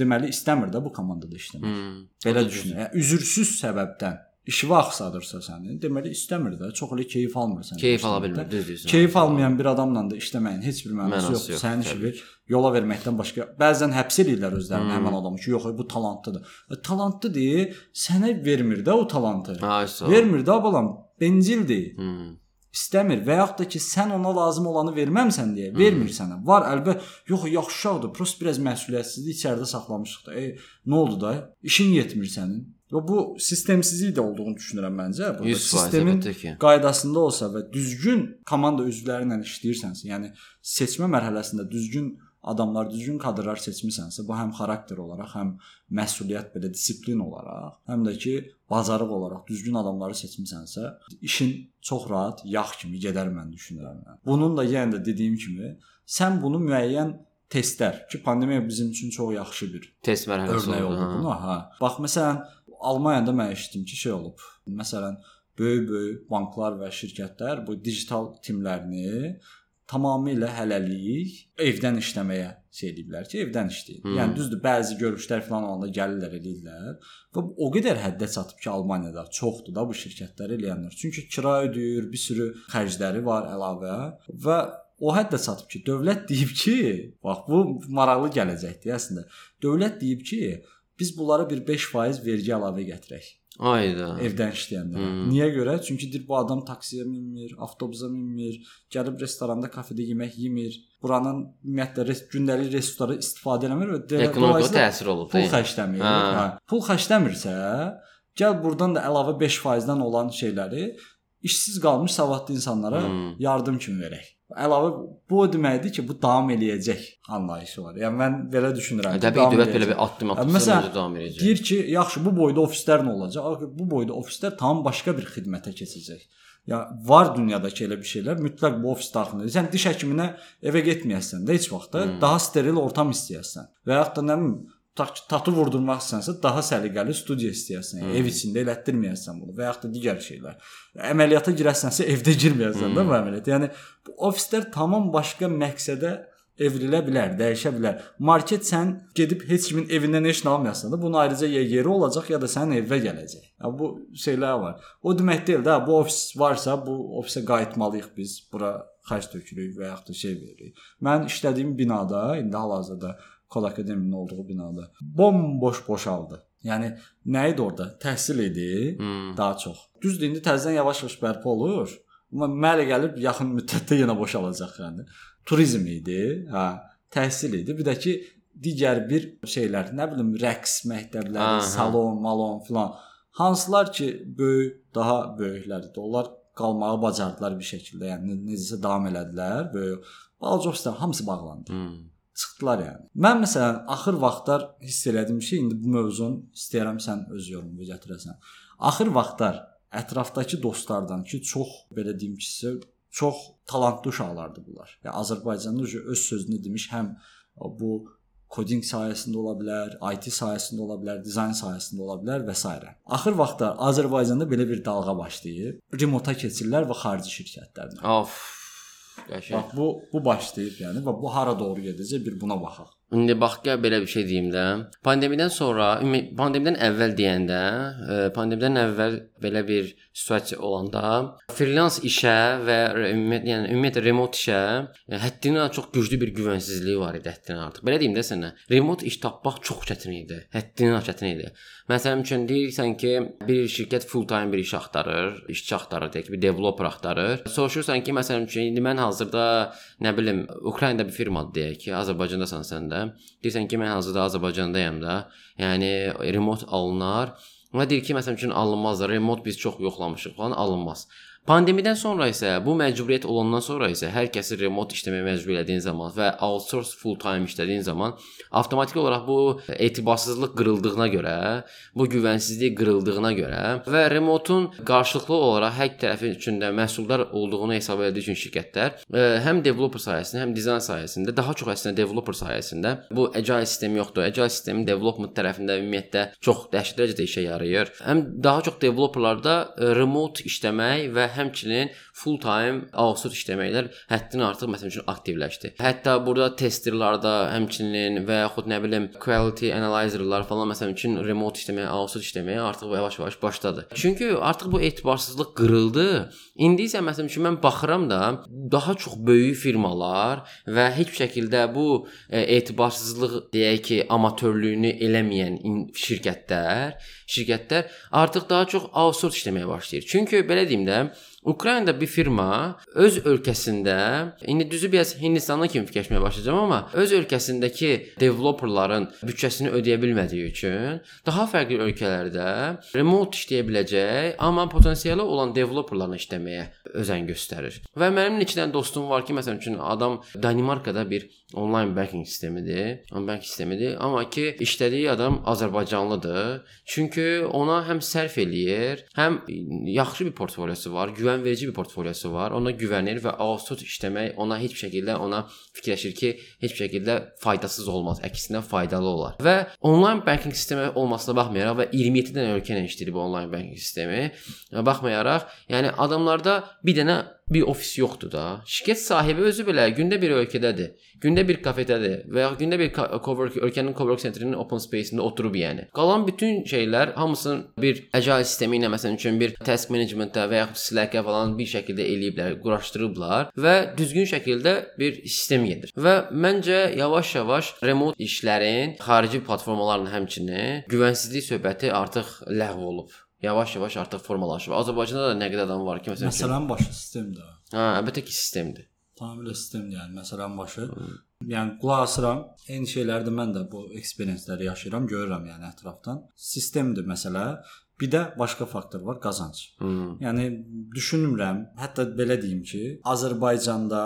deməli istəmir də bu komandada işləmək. Hmm, Belə düşün. Yəni üzürsüz səbəbdən işi vaxtsadırsa səni, deməli istəmir də, çox elə keyif almır səndən. Keyif ala bilmir, düz deyirsən. Keyif almayan bir adamla da işləməyin heç bir mənası yoxdur. Yox, sənin işini yola verməkdən başqa bəzən həbs edirlər özlərini hmm. həmin adamı ki, yox, bu talantlıdır. E, talantlıdır, sənə vermir də o talantı. Ha, vermir də balam, bencildir. Hmm istəmir və yaxud da ki, sən ona lazım olanı verməmsən deyə vermir sənə. Var əlbət, yox, yaxşı uşaqdır, prosta biraz məsuliyyətsizlik içəridə saxlamışıq da. E, nə oldu da? İşin yetmir sənin. Və bu sistemsizlik də olduğunu düşünürəm məncə. Burada sistemin qaydasında olsa və düzgün komanda üzvləri ilə işləyirsənsə, yəni seçmə mərhələsində düzgün adamlar, düzgün kadrlar seçmisənsə, bu həm xarakter olaraq, həm məsuliyyət belə disiplin olaraq, həm də ki, bacarıq olaraq düzgün adamları seçmisənsə, işin çox rahat yağ kimi gedər mən düşünürəm. Yəni. Bunun da yenə də dediyim kimi, sən bunu müəyyən testlər ki, pandemiya bizim üçün çox yaxşı bir test mərhələsi oldu. Hə. Bax məsələn, Almaniyada mən eşitdim ki, şey olub. Məsələn, böyük-böyük banklar və şirkətlər bu digital timlərini tamamilə hələlik evdən işləməyə şey ediblər ki, evdən işləyir. Hmm. Yəni düzdür, bəzi görüşlər falan olanda gəlirlər eləyirlər. Və o qədər həddə çatıb ki, Almaniyada çoxdur da bu şirkətlər eləyənlər. Çünki kira ödəyir, bir sürü xərcləri var əlavə və o həddə çatıb ki, dövlət deyib ki, bax bu maraqlı gələcəkdir əslində. Dövlət deyib ki, biz bunlara bir 5% vergi əlavə gətirək. Ayda. Evdən işləyəndə. Hmm. Niyə görə? Çünki deyir bu adam taksiyə minmir, avtobusa minmir, gəlib restoranda, kafedə yemək yemir. Buranın ümumiyyətlə res gündəlik resursları istifadə eləmir və ekonomik təsir olub. Pul xərcləmir. Hə. hə. Pul xərcləmirsə, gəl burdan da əlavə 5%-dən olan şeyləri işsiz qalmış savadlı insanlara hmm. yardım kimi verək. Əlavə bu o deməkdir ki, bu davam eləyəcək anlayışı var. Yəni mən belə düşünürəm. Ki, dövlət belə bir addım atsa məsələn, davam eləyəcək. Deyir ki, yaxşı bu boyda ofislər nə olacaq? Bu boyda ofislər tam başqa bir xidmətə keçəcək. Ya var dünyadakı elə bir şeylər mütləq bu ofis daxilində. Sən diş həkiminə evə getməyəsən də heç vaxt da hmm. daha steril ortam istəyirsən. Və yaxud da nə bilim tatu vurdurmaq istəsən, daha səliqəli studiya istəyirsən. Yəni, ev içində elətdirməyəsən bunu və yaxud da digər şeylər. Əməliyyata girərsənsə evdə girməyəsən hmm. də bu əməliyyat. Yəni bu ofislər tamam başqa məqsədə evrilə bilər, dəyişə bilər. Market sən gedib heç kimin evindən heç nə almayasan da, bunun ayrıca ya yeri olacaq ya da sənin evə gələcək. Ya bu şeylər var. O demək deyil də, bu ofis varsa, bu ofisə qayıtmalıyıq biz. Bura xərc tökürük və yaxud da şey veririk. Mən işlədiyim binada, indi hal-hazırda Kod Akademinin olduğu binada bomboş boşaldı. Yəni nə idi orada? Təhsil idi, hmm. daha çox. Düzdür, indi təzədən yavaş-yavaş bərpa olur. Amma mənə gəlib yaxın müddətdə yenə boşalacaq yəni turizm idi, hə, təhsil idi. Bir də ki digər bir şeylər, nə bilim, rəqs məktəbləri, Aha. salon, malon filan. Hansılar ki böyük, daha böyüklərdir. Onlar qalmağı bacardılar bir şəkildə. Yəni necəsə davam elədilər. Böyük balaca ofislər hamısı bağlandı. Hmm. Çıxdılar yəni. Mən məsələn axır vaxtlar hiss elədim ki, indi bu mövzunu istəyirəm sən öz yorumunu gətirəsən. Axır vaxtlar ətrafdakı dostlardan ki, çox belə deyim ki, sizə çox talantlı uşaqlardır bunlar. Yəni Azərbaycanda öz sözünü demiş, həm bu kodinq sahəsində ola bilər, IT sahəsində ola bilər, dizayn sahəsində ola bilər və s. Axır vaxtlar Azərbaycanda belə bir dalğa başlayıb. Remota keçirlər və xarici şirkətlərdən. Of. Qəşəng. Bax bu bu başlayıb yəni və bu hara doğru gedəcək bir buna baxaq. İndi bax gəl belə bir şey deyim də. Pandemiyadan sonra, pandemiyadan əvvəl deyəndə, e, pandemiyadan əvvəl belə bir situasiya olanda freelance işə və ümumiyyətlə yəni ümumiyyətlə remote işə yəni, həddindən çox güclü bir güvənsizlik var idi həddindən artıq. Belə deyim də sənə. Remote iş tapmaq çox çətin idi. Həddindən çətin idi. Məsələn üçün deyirsən ki, bir şirkət full time bir iş axtarır, işçi axtarır, deyək ki, bir developer axtarır. Soruşursan ki, məsələn üçün indi mən hazırda nə bilim Ukraynada bir firmadır deyək ki, Azərbaycandasan sən də. Deyirsən ki, mən hazırda Azərbaycandayam da. Yəni remote alınar. Və deyir ki, məsələn üçün alınmaz da, remote biz çox yoxlamışıq falan, alınmaz. Pandemiyadan sonra isə bu məcburiyyət olandan sonra isə hər kəsi remote işləməyə məcbur elədiyin zaman və outsource full time işlədiyin zaman avtomatik olaraq bu etibarsızlıq qırıldığına görə, bu güvənsizlik qırıldığına görə və remoteun qarşılıqlı olaraq hər tərəfi üçün də məhsuldar olduğunu hesab etdiyi üçün şirkətlər e, həm developer sayəsində, həm dizayn sayəsində daha çox əslində developer sayəsində bu agile sistemi yoxdur. Agile sistemin development tərəfində ümumiyyətlə çox dəhşətli dərəcədə işə yarayır. Həm daha çox developerlarda e, remote işləmək və həmçinin full time outsource işləməklər həddindən artıq məsəl üçün aktivləşdi. Hətta burada testerlarda həmçinin və yaxud nə bilim quality analyzerlar falan məsəl üçün remote işləməyə, outsource işləməyə artıq yavaş-yavaş başladı. Çünki artıq bu etibarsızlıq qırıldı. İndi isə məsəl üçün mən baxıram da daha çox böyük firmalar və heç bir şəkildə bu e, etibarsızlıq deyək ki, amatörlüyünü eləməyən şirkətlər, şirkətlər artıq daha çox outsource işləməyə başlayır. Çünki belə deyim də, Ukraynada bir firma öz ölkəsində, indi düzü biraz Hindistandan kimi fikirləşməyə başlayacağam, amma öz ölkəsindəki developerların büdcəsini ödəyə bilmədiyi üçün daha fərqli ölkələrdə remote işləyə biləcək, amma potensialı olan developerlarla işləməyə özən göstərir. Və mənim neçə dənə dostum var ki, məsələn üçün adam Danimarkada bir onlayn banking sistemidir, bank sistemidir, amma ki işlədiyi adam Azərbaycanlıdır. Çünki ona həm sərf eləyir, həm yaxşı bir portfoliosu var, güvən güvənverici bir portfoliosu var. Ona güvənir və outsource işləmək ona heç bir şəkildə ona fikirləşir ki, heç bir şəkildə faydasız olmaz, əksinə faydalı olar. Və onlayn banking sistemi olmasına baxmayaraq və 27 dənə ölkə ilə işləyir bu onlayn banking sistemi, baxmayaraq, yəni adamlarda bir dənə bir ofis yoxdur da. Şirkət sahibi özü belə gündə bir ölkədədir. Gündə bir kafedədir və ya gündə bir cowork ölkənin cowork centrinin open space-ində oturub yəni. Qalan bütün şeylər hamısını bir agile sistemi ilə məsələn üçün bir task management-də və ya Slack-ə falan bir şəkildə eləyiblər, quraşdırıblar və düzgün şəkildə bir sistem gedir. Və məncə yavaş-yavaş remote işlərin xarici platformalarla həmçinin güvənsizlik söhbəti artıq ləğv olub yavaş-yavaş artıq formalaşıb. Azərbaycanda da nə qədər adam var ki, məsələn, məsələn başı sistemdir. Hə, əlbəttə ki, sistemdir. Tamamilə sistemdir, yəni məsələn başı. Hı. Yəni qulaq asıram. Eyni şeyləri də mən də bu eksperiensləri yaşayıram, görürəm yəni ətrafdan. Sistemdir məsələ. Bir də başqa faktor var, qazanc. Hmm. Yəni düşünmürəm, hətta belə deyim ki, Azərbaycanda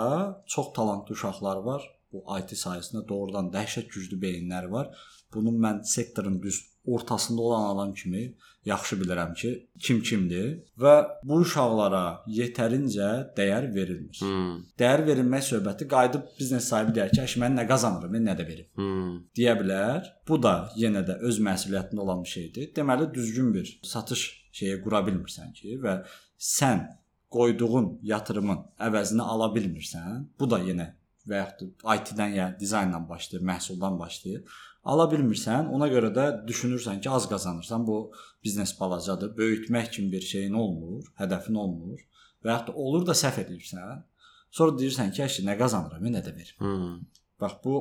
çox talantlı uşaqlar var. Bu IT sahəsində doğrudan dəhşət güclü beyinlər var. Bunu mən sektorun düz ortasında olan adam kimi yaxşı bilirəm ki, kim kimdir və bu uşaqlara yetərincə dəyər verilmir. Hmm. Dəyər verilmək söhbəti qayıdıb biznes sahibi deyər ki, "Əş mən nə qazanıram, mən nə də verim." Hmm. deyə bilər. Bu da yenə də öz məsuliyyətində olan bir şeydir. Deməli düzgün bir satış şeyi qura bilmirsən ki və sən qoyduğun yatırımın əvəzini ala bilmirsən, bu da yenə və yaxud IT-dən ya dizayndan başlayır, məhsuldan başlayır. Ala bilmirsən, ona görə də düşünürsən ki, az qazanırsan, bu biznes balacadır, böyütmək kimi bir şeyin olmur, hədəfin olmur və da olur da səhv edirsən. Sonra deyirsən ki, əşi nə qazanıram, nə də verim. Hmm. Bax bu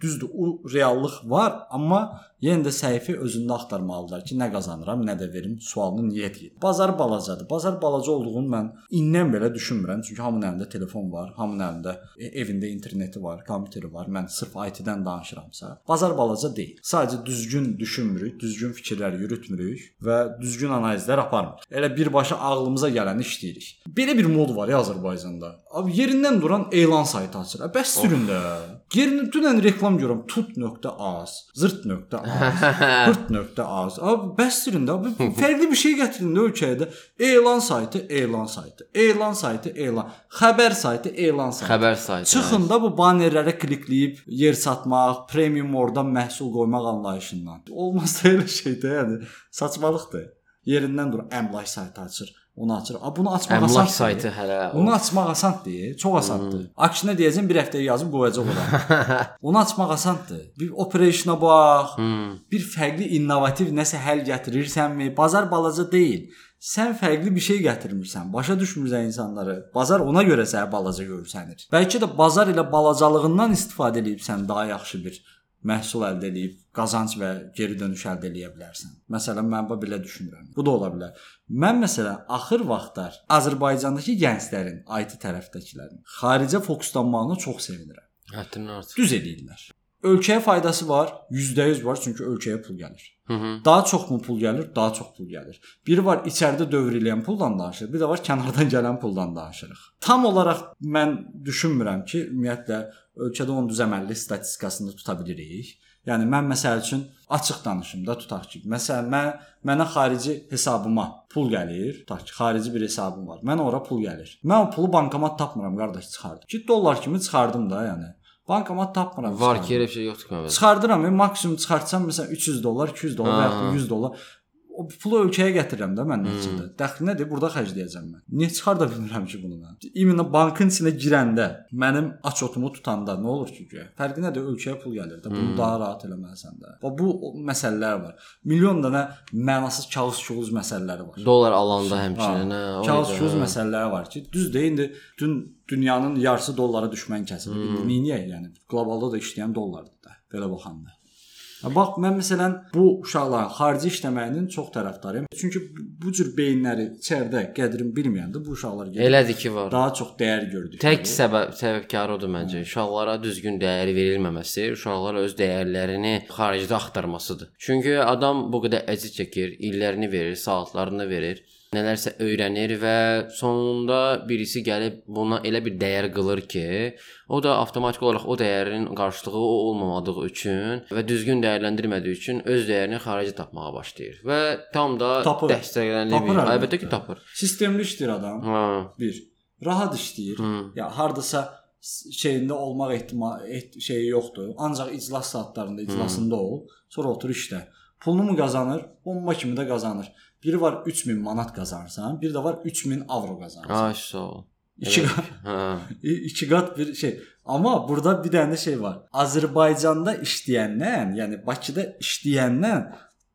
düzdür, o reallıq var, amma yenə də səhifə özündə axtarmalıdır ki, nə qazanıram, nə də verim sualını niyə deyir. Bazar balacadır. Bazar balaca olduğunu mən indən belə düşünmürəm, çünki hamının əlində telefon var, hamının əlində e, evində interneti var, kompüteri var. Mən sırf IT-dən danışıramsa, bazar balaca deyil. Sadəcə düzgün düşünmürük, düzgün fikirlər yürütmürük və düzgün analizlər aparmırıq. Elə birbaşa ağlımıza gələni işləyirik. Belə bir mod var ya Azərbaycanda. Abi yerindən duran elan saytı açır. Bəs sürün də. Yerini dünən reklam görürəm tut.az, zırt.az, hırt.az. Abi bəs sürün də. Abi fərqli bir şey gətirin də ölkəyə də. Elan saytı, elan saytı. Elan saytı, elan. Xəbər saytı, elan saytı. Xəbər saytı. Çıxın da bu bannerlərə klikləyib yer satmaq, premium oradan məhsul qoymaq anlayışından. Olmaz da elə şey də, yəni saçmalıqdır. Yerindən dur, əmlak saytı açır, onu açır. A bunu açmaq Əmlak asandır. saytı hələ. Bunu açmaq asandır, çox asandır. Akşinə deyəcəm bir həftəyə yazıb qoyacaq ora. Onu açmaq asandır. Bir operationa bax, Hmm. bir fərqli innovativ nəsə həll gətirirsənmi? Bazar balaca deyil. Sən fərqli bir şey gətirmirsən. Başa düşmürsən insanları. Bazar ona görə sənə balaca görsənir. Bəlkə də bazar ilə balacalığından istifadə edib sən daha yaxşı bir məhsul əldə edib, qazanc və geri dönüş əldə edə bilərsən. Məsələn, mən bu belə düşünürəm. Bu da ola bilər. Mən məsələn axır vaxtlar Azərbaycandakı gənclərin, IT tərəfdəkilərin xaricə fokuslanmağına çox sevinirəm. Həddindən artıq. Düz eləyirlər. Ölkəyə faydası var, %100 var, çünki ölkəyə pul gəlir. Hı -hı. Daha çox mu pul gəlir? Daha çox pul gəlir. Biri var içəridə dövr eləyən puldan danışır, bir də var kənardan gələn puldan danışırıq. Tam olaraq mən düşünmürəm ki, ümumiyyətlə ölkədə onun düz əməlli statistikasını tuta bilirik. Yəni mən məsəl üçün açıq danışım da tutaq ki, məsələn mən mənə xarici hesabıma pul gəlir, tutaq ki, xarici bir hesabım var. Mən ora pul gəlir. Mən o pulu bankomat tapmıram, qardaş çıxardım. 2 dollar kimi çıxardım da, yəni. Bankomat tapmıram. Var ki, elə bir şey yoxdur ki, məndə. Çıxardıram, mən maksimum çıxartsam məsələn 300 dollar, 200 dollar və ya da 100 dollar o pulu ölkəyə gətirirəm də mən nəticədə. Dəxli nədir? Burada xərcləyəcəm mən. Niyə çıxarda bilmirəm ki bunu mən? İmенно bankın içinə girəndə, mənim açotumu tutanda nə olur ki, güya? Fərqi nədir? Ölkəyə pul gəlir də. Bunu daha rahat eləməlisən də. Və bu o məsələlər var. Milyon dənə mənasız kağız-şuğuz məsələləri var. Dollar alanda həmçinin, hə. o Kağız idi, şuz hə. məsələləri var ki, düzdür, indi dün dünyanın yarısı dollara düşmən kəsildi. Hmm. Niyə? Yəni qlobalda da işləyən dollardır da. Belə baxanda. Bax, mən məsələn bu uşaqların xarici işləməyinin çox tərəfdarıyam. Çünki bu- cür beyinləri içəridə qədrin bilməyəndə bu uşaqlar gəlir. Elədir ki, var. daha çox dəyər gördük. Tək səbəb səbəbkarı odur məncə. Uşaqlara düzgün dəyər verilməməsi, uşaqlara öz dəyərlərini xaricdə axtarmasıdır. Çünki adam bu qədər əziyyət çəkir, illərini verir, saatlarını verir, nələrsə öyrənir və sonunda birisi gəlib buna elə bir dəyər qılır ki, o da avtomatik olaraq o dəyərin qarşılığı o olmamadığı üçün və düzgün dəyərləndirmədiyi üçün öz dəyərini xarici tapmağa başlayır və tam da dəstəklənir. Əlbəttə. Ki, tapır. Sistemli işləyir adam. Ha. Bir. Rahat işləyir. Hı. Ya hardasa şeyində olmaq ehtimal et, şeyi yoxdur. Ancaq iclas saatlarında iclasında ol, sonra otur işlə. Pulunu mu qazanır? Bomba kimi də qazanır. Biri var 3000 manat qazanırsan, bir də var 3000 avro qazanırsan. Ay sağ ol. İki, Elə- Ha. iki qat bir şey. Amma burada bir dənə şey var. Azərbaycanda işləyəndən, yəni Bakıda işləyəndən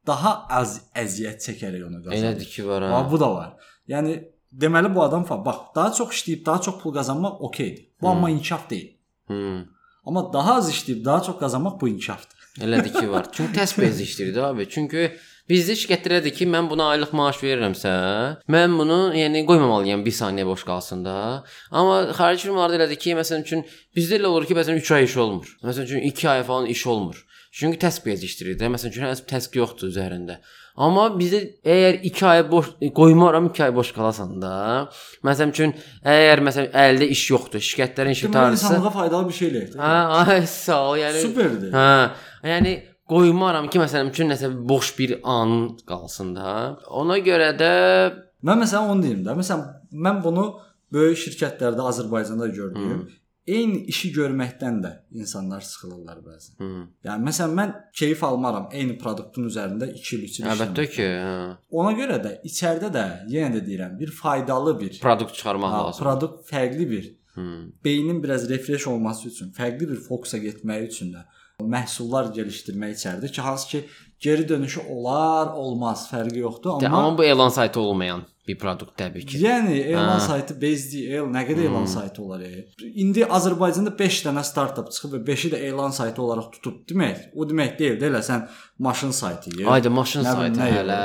daha az əziyyət çəkərək onu qazanır. Elədir ki, var ha. Ha, bu da var. Yəni deməli bu adam bax, daha çox işləyib daha çox pul qazanmaq okeydir. Bu amma inkişaf deyil. Hı. Amma daha az işləyib daha çox qazanmaq bu inkişafdır. Elədir ki, var. Çünki təs bez işləyir də abi. Çünki bizdə şirkətlərdir ki, mən buna aylıq maaş verirəmsə, mən bunu yəni qoymamalıyam 1 saniyə boş qalsın da. Amma xarici firmalarda elədir ki, məsələn üçün bizdə elə olur ki, məsələn 3 ay iş olmur. Məsələn üçün 2 ay falan iş olmur. Çünki təs bez işləyir də. Məsələn üçün heç təsk yoxdur üzərində. Amma bizdə əgər 2 ay boş qoymaram 2 ay boş qalasan da. Məsələn üçün əgər məsələn əldə iş yoxdur, şirkətlərin işi Deməli tarısı. insanlığa faydalı bir şey eləyir. Hə, ay sağ ol. Yəni Superdir. Hə, yəni qoymaram ki, məsələn üçün nəsə boş bir an qalsın da. Ona görə də Mən məsələn onu deyim də. Məsələn mən bunu böyük şirkətlərdə Azərbaycanda gördüm. Eyni işi görməkdən də insanlar sıxılırlar bəzən. hı, Yəni məsələn mən keyif almaram eyni produktun üzərində 2 il, 3 il əlbəttə ki, hə, Ona görə də içəridə də yenə də deyirəm, bir faydalı bir produkt çıxarmaq ha, lazım. produkt fərqli bir Hmm. Beynin biraz refresh olması üçün, fərqli bir fokusa getməyi üçün də məhsullar gəlişdirmək içəridir ki, hansı ki geri dönüşü olar, olmaz, fərqi yoxdur, De, amma amma bu elan saytı olmayan bir produkt təbii ki. Yəni elan Hə. saytı el nə qədər elan saytı olar? E? İndi Azərbaycanda 5 dənə startap çıxıb və 5-i də elan saytı olaraq tutub demək. O demək deyil də elə sən maşın saytı. Ayda maşın Nə saytı nə hələ.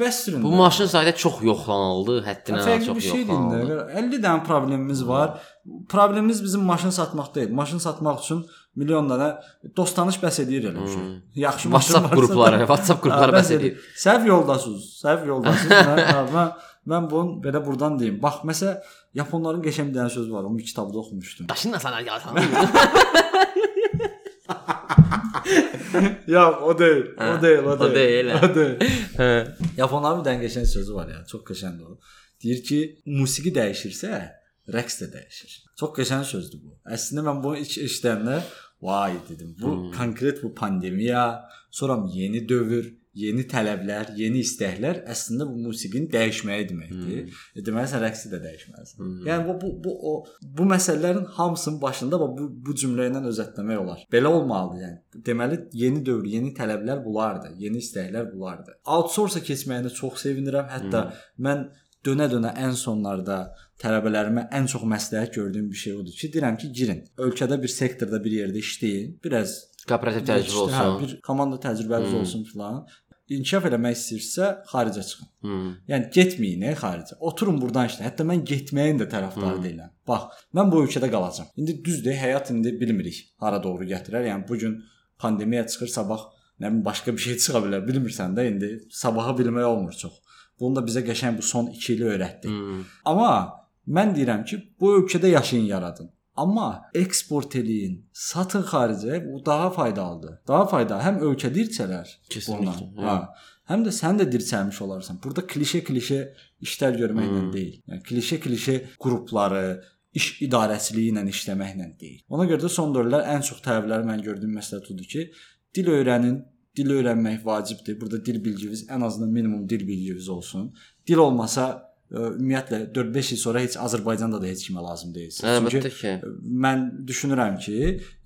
Bəs sürün. Bu maşın saytı çox yoxlanıldı, həddindən fərqli çox bir şeydir. yoxlanıldı. indi. 50 dənə problemimiz var. Problemimiz bizim maşın satmaq deyil. Maşın satmaq üçün milyon dənə dost tanış bəs edir elə şey. Yaxşı maşın WhatsApp qrupları, WhatsApp qrupları bəs edir. Səhv yoldasınız. Səhv yoldasınız. mən, mən mən bunu belə burdan deyim. Bax, məsəl yaponların qəşəng bir dənə sözü var. Onu bir kitabda oxumuşdum. Daşın sana gəlsən. Yox, o deyil. O deyil, o o deyil. deyil, hə. O deyil. Hə. Yaponların bir dənə qəşəng sözü var ya, çox qəşəngdir o. Deyir ki, musiqi dəyişirsə, rəqs də dəyişir. Çox qəşəng sözdür bu. Əslində mən bunu ilk eşidəndə vay dedim. Bu hmm. konkret bu pandemiya, sonra yeni dövr, yeni tələblər, yeni istəklər əslində bu musiqinin dəyişməyi deməkdir. Hmm. Deməli sən rəqsi də dəyişməlisən. Hmm. Yəni bu bu bu o bu məsələlərin hamısının başında bax bu bu cümlə ilə özətləmək olar. Belə olmalıdır yəni. Deməli yeni dövr, yeni tələblər bunlardır, yeni istəklər bunlardır. Outsource-a keçməyinə çox sevinirəm. Hətta hmm. mən dönə-dönə ən sonlarda tələbələrimə ən çox məsləhət gördüyüm bir şey odur ki, deyirəm ki, girin. Ölkədə bir sektorda bir yerdə işləyin. Biraz Kooperativ təcrübə İşte, Hə, olsun. bir komanda təcrübəniz hmm. olsun filan. İnkişaf eləmək istəyirsə xaricə çıxın. Hmm. Yəni getməyin xaricə. Oturun burdan işlə. Hətta mən getməyin də tərəfdarı hmm. deyiləm. Bax, mən bu ölkədə qalacağam. İndi düzdür, həyat indi bilmirik hara doğru gətirər. Yəni bu gün pandemiya çıxır, sabah nə bilim başqa bir şey çıxa bilər. Bilmirsən də indi sabahı bilmək olmur çox. Bunu da bizə qəşəng bu son 2 il öyrətdi. Hmm. Amma mən deyirəm ki, bu ölkədə yaşayın yaradın. Amma eksport eləyin, satın xaricə, bu daha faydalıdır. Daha faydalı həm ölkə dirçələr Kesinlikle, bundan. Ha. Həm də sən də dirçəlmiş olarsan. Burada klişe-klişe işlər görməklə hmm. deyil. Yəni klişe-klişe qrupları, iş idarəçiliyi ilə işləməklə deyil. Ona görə də son dövrlər ən çox tələbləri mən gördüyüm məsələ odur ki, dil öyrənin, dil öyrənmək vacibdir. Burada dil bilginiz ən azından minimum dil bilginiz olsun. Dil olmasa ümumiyyətlə 4-5 il sonra heç Azərbaycanda da heç kimə lazım deyilsiniz. Əlbəttə ki. mən düşünürəm ki,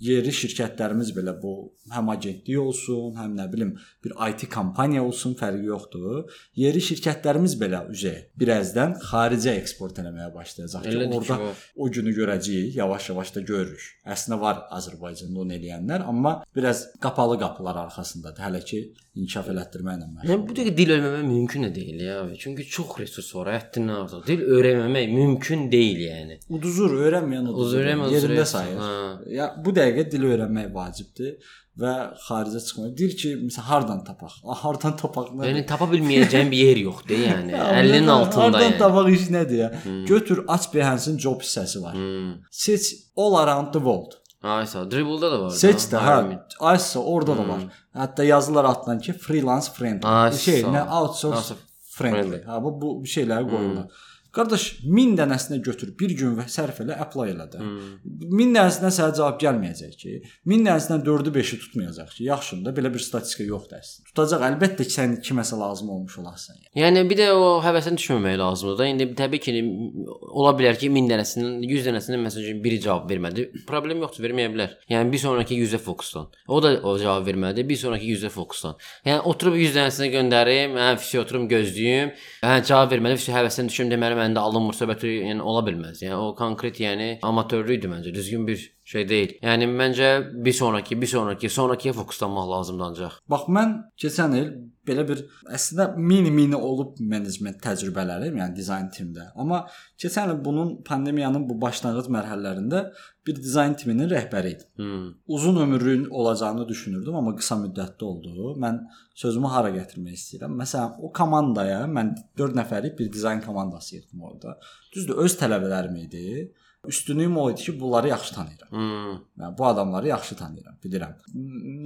yerli şirkətlərimiz belə bu həm agentlik olsun, həm nə bilim bir IT kompaniya olsun, fərqi yoxdur. Yerli şirkətlərimiz belə üzə birazdan xaricə eksport eləməyə başlayacaq ki, Elədir ki, orada o. o günü görəcəyik, yavaş-yavaş da görürük. Əslində var Azərbaycanda onu eləyənlər, amma biraz qapalı qapılar arxasındadır hələ ki inkişaf elətdirməklə məşğul. Yəni bu dəqiqə dil öyrənmək mümkün də deyil ya. Çünki çox resurs var, həddindən artıq. Dil öyrənməmək mümkün deyil yəni. Uduzur, öyrənməyən uduzur. Uz öyrənmə yerində sayır. Ha. Ya bu dəqiqə dil öyrənmək vacibdir və xaricə çıxmaq. Deyir ki, məsələn, hardan tapaq? Hardan tapaq? nə? Yəni tapa bilməyəcəyin bir yer yoxdur yəni. Ya, 50-nin hardan- altında Hardan yəni. tapaq iş nədir ya? Götür, aç Behance-in job hissəsi var. Hmm. Seç all around the world. Aysa, dribble-da da var. Seç də, hə. Aysa orada da var. Hətta yazılar altdan ki, freelance friendly. Aysa. Şey, nə outsource friendly. friendly. Ha bu bu bir şeyləri qoyurlar. Qardaş 1000 dənəsinə götür, bir gün və sərf elə, apply elə də. 1000 dənəsinə sənə cavab gəlməyəcək ki, 1000 dənəsindən 4-ü 5-i tutmayacaq ki, yaxşıdır da belə bir statistika yoxdur əslində. Tutacaq əlbəttə ki, sən kiməsə lazım olmuş olasan. Yəni. Yəni bir də o həvəsdən düşməmək lazımdır da. İndi təbii ki ola bilər ki 1000 dənəsinin 100 dənəsinin məsəl üçün biri cavab vermədi. Problem yoxdur, verməyə bilər. Yəni bir sonrakı 100-ə fokuslan. O da o cavab vermədi, bir sonrakı 100-ə fokuslan. Yəni oturub 100 dənəsini göndərim, hə fisi oturum gözləyim. Hə cavab vermədi, fisi həvəsdən düşüm deməli məndə alınmır söhbəti yəni ola bilməz. Yəni o konkret yəni amatörlükdür məncə, düzgün bir şey deyil. Yəni məncə bir sonrakı, bir sonrakı, sonrakıya fokuslanmaq lazımdır ancaq. Bax mən keçən il belə bir əslində mini-mini olub menecment təcrübələrim, yəni dizayn timdə. Amma keçən il bunun pandemiyanın bu başlanğıc mərhələlərində bir dizayn timinin rəhbəri idim. Hmm. Uzun ömürlüyün olacağını düşünürdüm, amma qısa müddətli oldu. Mən sözümü hara gətirmək istəyirəm? Məsələn, o komandaya mən 4 nəfərlik bir dizayn komandası yığdım orada. Düzdür, öz tələbələrim idi. Üstünlüyüm o idi ki, bunları yaxşı tanıyıram. Hmm. Yəni bu adamları yaxşı tanıyıram, bilirəm.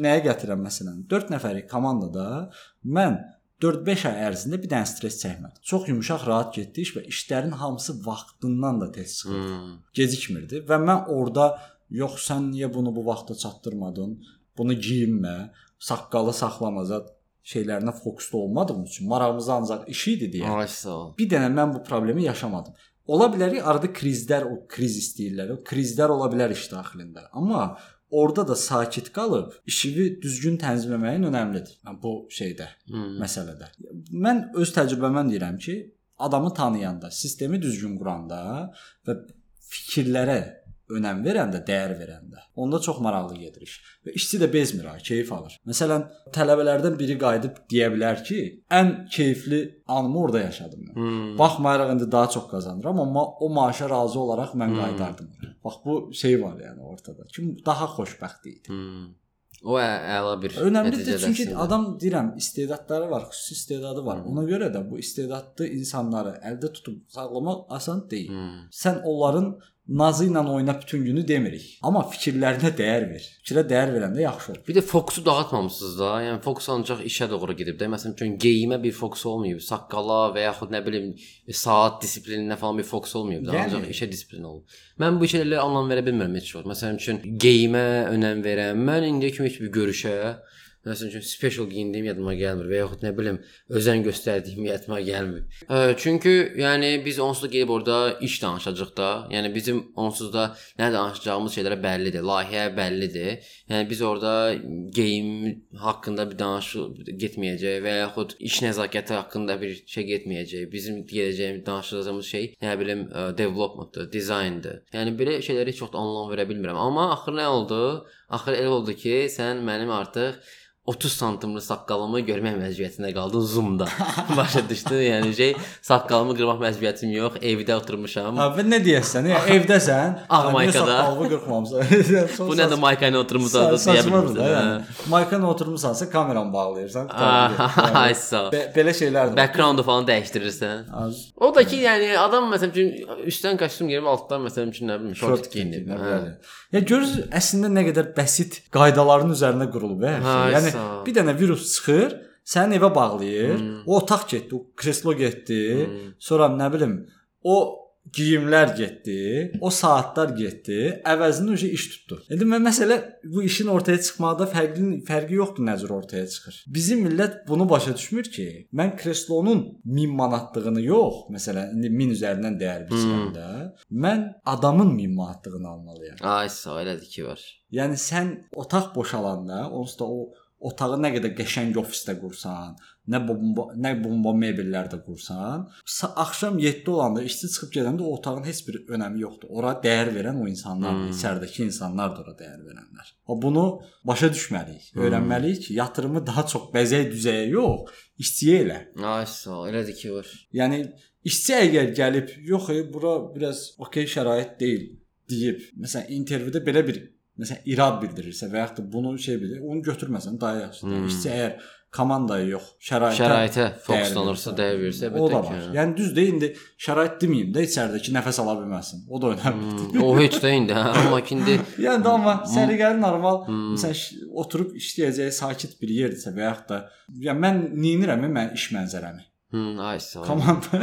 Nəyə gətirəm məsələn? 4 nəfərlik komandada mən 4-5 ay ərzində bir dənə stres çəkmədim. Çox yumşaq, rahat getdi iş və işlərin hamısı vaxtından da tez çıxırdı. Hmm. Gecikmirdi və mən orada yox sən niyə bunu bu vaxta çatdırmadın? Bunu geyinmə, saqqalı saxlamaza şeylərinə fokuslu olmadığım üçün marağımız ancaq iş idi deyə. Ay sağ ol. Bir dənə mən bu problemi yaşamadım. Ola bilər arada krizlər, o kriz istəyirlər. O krizlər ola bilər iş daxilində. Amma orada da sakit qalıb işini düzgün tənzimləməyin önəmlidir. Yəni bu şeydə, Hmm. məsələdə. Mən öz təcrübəmdən deyirəm ki, adamı tanıyanda, sistemi düzgün quranda və fikirlərə önəm verəndə, dəyər verəndə, onda çox maraqlı gedir iş. Və işçi də bezmir ha, keyif alır. Məsələn, tələbələrdən biri qayıdıb deyə bilər ki, ən keyfli anımı orada yaşadım mən. Hmm. Baxmayaraq indi daha çox qazanıram, amma o maaşa razı olaraq mən Hmm. qayıdardım. Bax bu şey var yəni ortada. Kim daha xoşbəxt idi. Hmm. O ə- əla bir Önəmlidir çünki əslində. adam deyirəm istedadları var, xüsusi istedadı var. Hı. Ona görə də bu istedadlı insanları əldə tutub saxlamaq asan deyil. Hmm. Sən onların nazı ilə oyna bütün günü demirik. Amma fikirlərinə dəyər ver. Fikrə dəyər verəndə yaxşı olur. Bir də fokusu dağıtmamısınız da. Yəni fokus ancaq işə doğru gedib də. Məsələn, üçün geyimə bir fokus olmayıb, saqqala və yaxud nə bilim saat disiplininə falan bir fokus olmayıb da. Yəni- Ancaq işə disiplin olub. Mən bu şeylərə anlam verə bilmirəm heç vaxt. Məsələn, üçün geyimə önəm verəm. Mən indiyə kimi heç bir görüşə Məsələn üçün special geyindiyim yadıma gəlmir və yaxud nə bilim özən göstərdiyim yadıma gəlmir. Hə, çünki yəni biz onsuz da gedib orada iş danışacağıq da. Yəni bizim onsuz da nə danışacağımız şeylərə bəllidir, layihə bəllidir. Yəni biz orada geyim haqqında bir danışıq getməyəcək və yaxud iş nəzakəti haqqında bir şey getməyəcək. Bizim gedəcəyimiz danışacağımız şey nə bilim ə, developmentdır, dizayndır. Yəni belə şeylərə heç vaxt anlam verə bilmirəm. Amma axır nə oldu? Axır elə oldu ki, sən mənim artıq 30 santimli saqqalımı görmək məcburiyyətində qaldın Zoom-da. Başa düşdün? Yəni şey, saqqalımı qırmaq məcburiyyətim yox, evdə oturmuşam. Ha, və nə deyəsən? Ya evdəsən, Ağ ha, niyə maykada. saqqalını qırxmamısan. Bu nədir Mike ilə oturmusan da deyə bilmirsən. Yəni. Maykana oturmusansa kameranı bağlayırsan. hə? Ay sağ belə şeylər də. var. Background-u falan dəyişdirirsən. O da ki, yəni adam məsələn üçün üstdən kostyum geyib, altdan məsələn üçün nə bilim, short geyinib. geyinib. Hə. Ya görürsüz əslində nə qədər bəsit qaydaların üzərində qurulub Hə. Yəni. Bir dənə virus çıxır, səni evə bağlayır. Hmm. O otaq getdi, o kreslo getdi. Hmm. Sonra nə bilim, o geyimlər getdi, o saatlar getdi, əvəzində uje iş tutdu. İndi mən məsələ bu işin ortaya çıxmaqda fərqli fərqi yoxdur nə cür ortaya çıxır. Bizim millət bunu başa düşmür ki, mən kreslonun 1000 manatlığını yox, məsələn, indi 1000 üzərindən dəyər biçəndə, mən adamın 1000 manatlığını almalıyam. Ay sağ elədir ki var. Yəni sən otaq boşalanda, onsuz da o otağı nə qədər qəşəng ofisdə qursan, nə bomba, nə bomba mebellər də qursan, sa- axşam 7 olanda işçi çıxıb gedəndə o otağın heç bir önəmi yoxdur. Ora dəyər verən o insanlardır, Hmm. içəridəki insanlar da ora dəyər verənlər. O bunu başa düşməliyik, Hmm. öyrənməliyik ki, yatırımı daha çox bəzək düzəyə yox, işçiyə elə. Ay sağ elədir ki var. Yəni işçi əgər gəlib, yox, ey, bura biraz okey şərait deyil deyib, məsələn, intervyuda belə bir məsələn irad bildirirsə və yaxud da bunu şey bilir, onu götürməsən daha yaxşıdır. Hmm. İşçi əgər komandaya yox, şəraitə Şəraitə fokuslanırsa, dəyər verirsə, əlbəttə ki. Yəni düzdür, indi şərait deməyim də içəridəki nəfəs ala bilməsin. O da önəmlidir. Hmm, o heç də indi, hə, amma indi Yəni də amma səliqəli normal Hmm. məsələn oturub işləyəcəyi sakit bir yerdirsə və yaxud da yəni mən neynirəm mən iş mənzərəmi. Hmm, ay sağ ol. Komanda.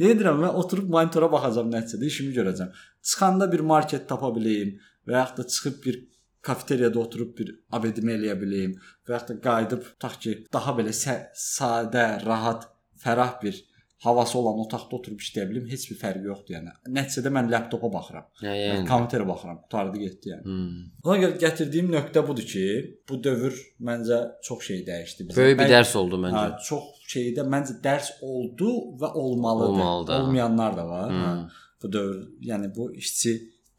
Nə edirəm mən oturub monitora baxacağam nəticədə işimi görəcəm. Çıxanda bir market tapa bileyim və yaxud da çıxıb bir kafeteriyada oturub bir abedimə eləyə bileyim və yaxud da qayıdıb tutaq ki, daha belə sadə, rahat, fərah bir havası olan otaqda oturub işləyə bilim, heç bir fərqi yoxdur yəni. Nəticədə mən laptopa baxıram, Hə, yəni. yəni. kompüterə baxıram, qutardı getdi yəni. Hmm. Ona görə gətirdiyim nöqtə budur ki, bu dövr məncə çox şey dəyişdi bizə. Böyük bir Bəlkə- dərs oldu məncə. Hə, çox şeydə məncə dərs oldu və olmalıdır. Olmalıdır. Olmayanlar da var. Hmm. Hə. Bu dövr, yəni bu işçi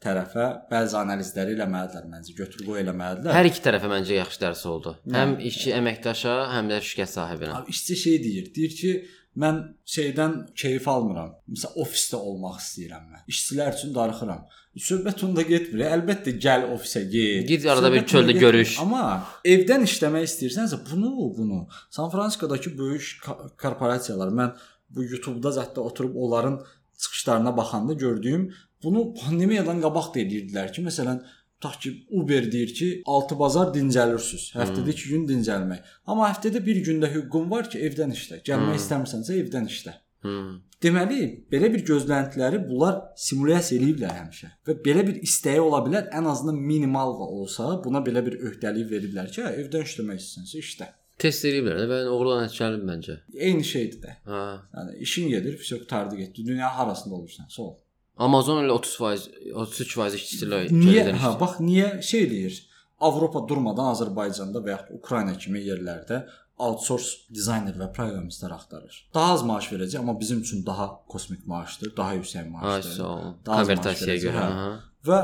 tərəfə bəzi analizləri eləməlidirlər məncə, götür-qoy eləməlidirlər. Hər iki tərəfə məncə yaxşı dərs oldu. Hə. Həm işçi əməkdaşa, həm də şirkət sahibinə. Abi işçi şey deyir, deyir ki, mən şeydən keyif almıram. Məsələn, ofisdə olmaq istəyirəm mən. İşçilər üçün darıxıram. Söhbət onda getmir. Əlbəttə gəl ofisə get. Git arada bir Söhbət çöldə onda getmir. görüş. Amma evdən işləmək istəyirsənsə bunu, bunu San Fransiskodakı böyük korporasiyalar mən bu YouTube-da zətdə oturub onların çıxışlarına baxanda gördüyüm bunu pandemiyadan qabaq da edirdilər ki, məsələn tutaq ki, Uber deyir ki, 6 bazar dincəlirsiniz. Həftədə 2 gün dincəlmək. Amma həftədə bir gündə hüququn var ki, evdən işlə. Gəlmək Hmm. istəmirsənsə evdən işlə. Hmm. Deməli, belə bir gözləntiləri bunlar simulyasiya eləyiblər həmişə. Və belə bir istəyi ola bilər, ən azından minimal da olsa, buna belə bir öhdəlik veriblər ki, hə, evdən işləmək istəsənsə işlə. Test eləyiblər və oğlan nəticəli məncə. Eyni şeydir də. Hə. Yəni işin gedir, fizio qurtardı getdi. Dünya harasında olursan, sol. Amazon elə 30%, 33% işçilər Niyə? gəlirlər Hə, bax niyə şey deyir? Avropa durmadan Azərbaycanda və yaxud Ukrayna kimi yerlərdə outsource dizayner və proqramistlər axtarır. Daha az maaş verəcək, amma bizim üçün daha kosmik maaşdır, daha yüksək Ay maaşdır. ol. Daha Konvertasiyaya görə. Hə. Və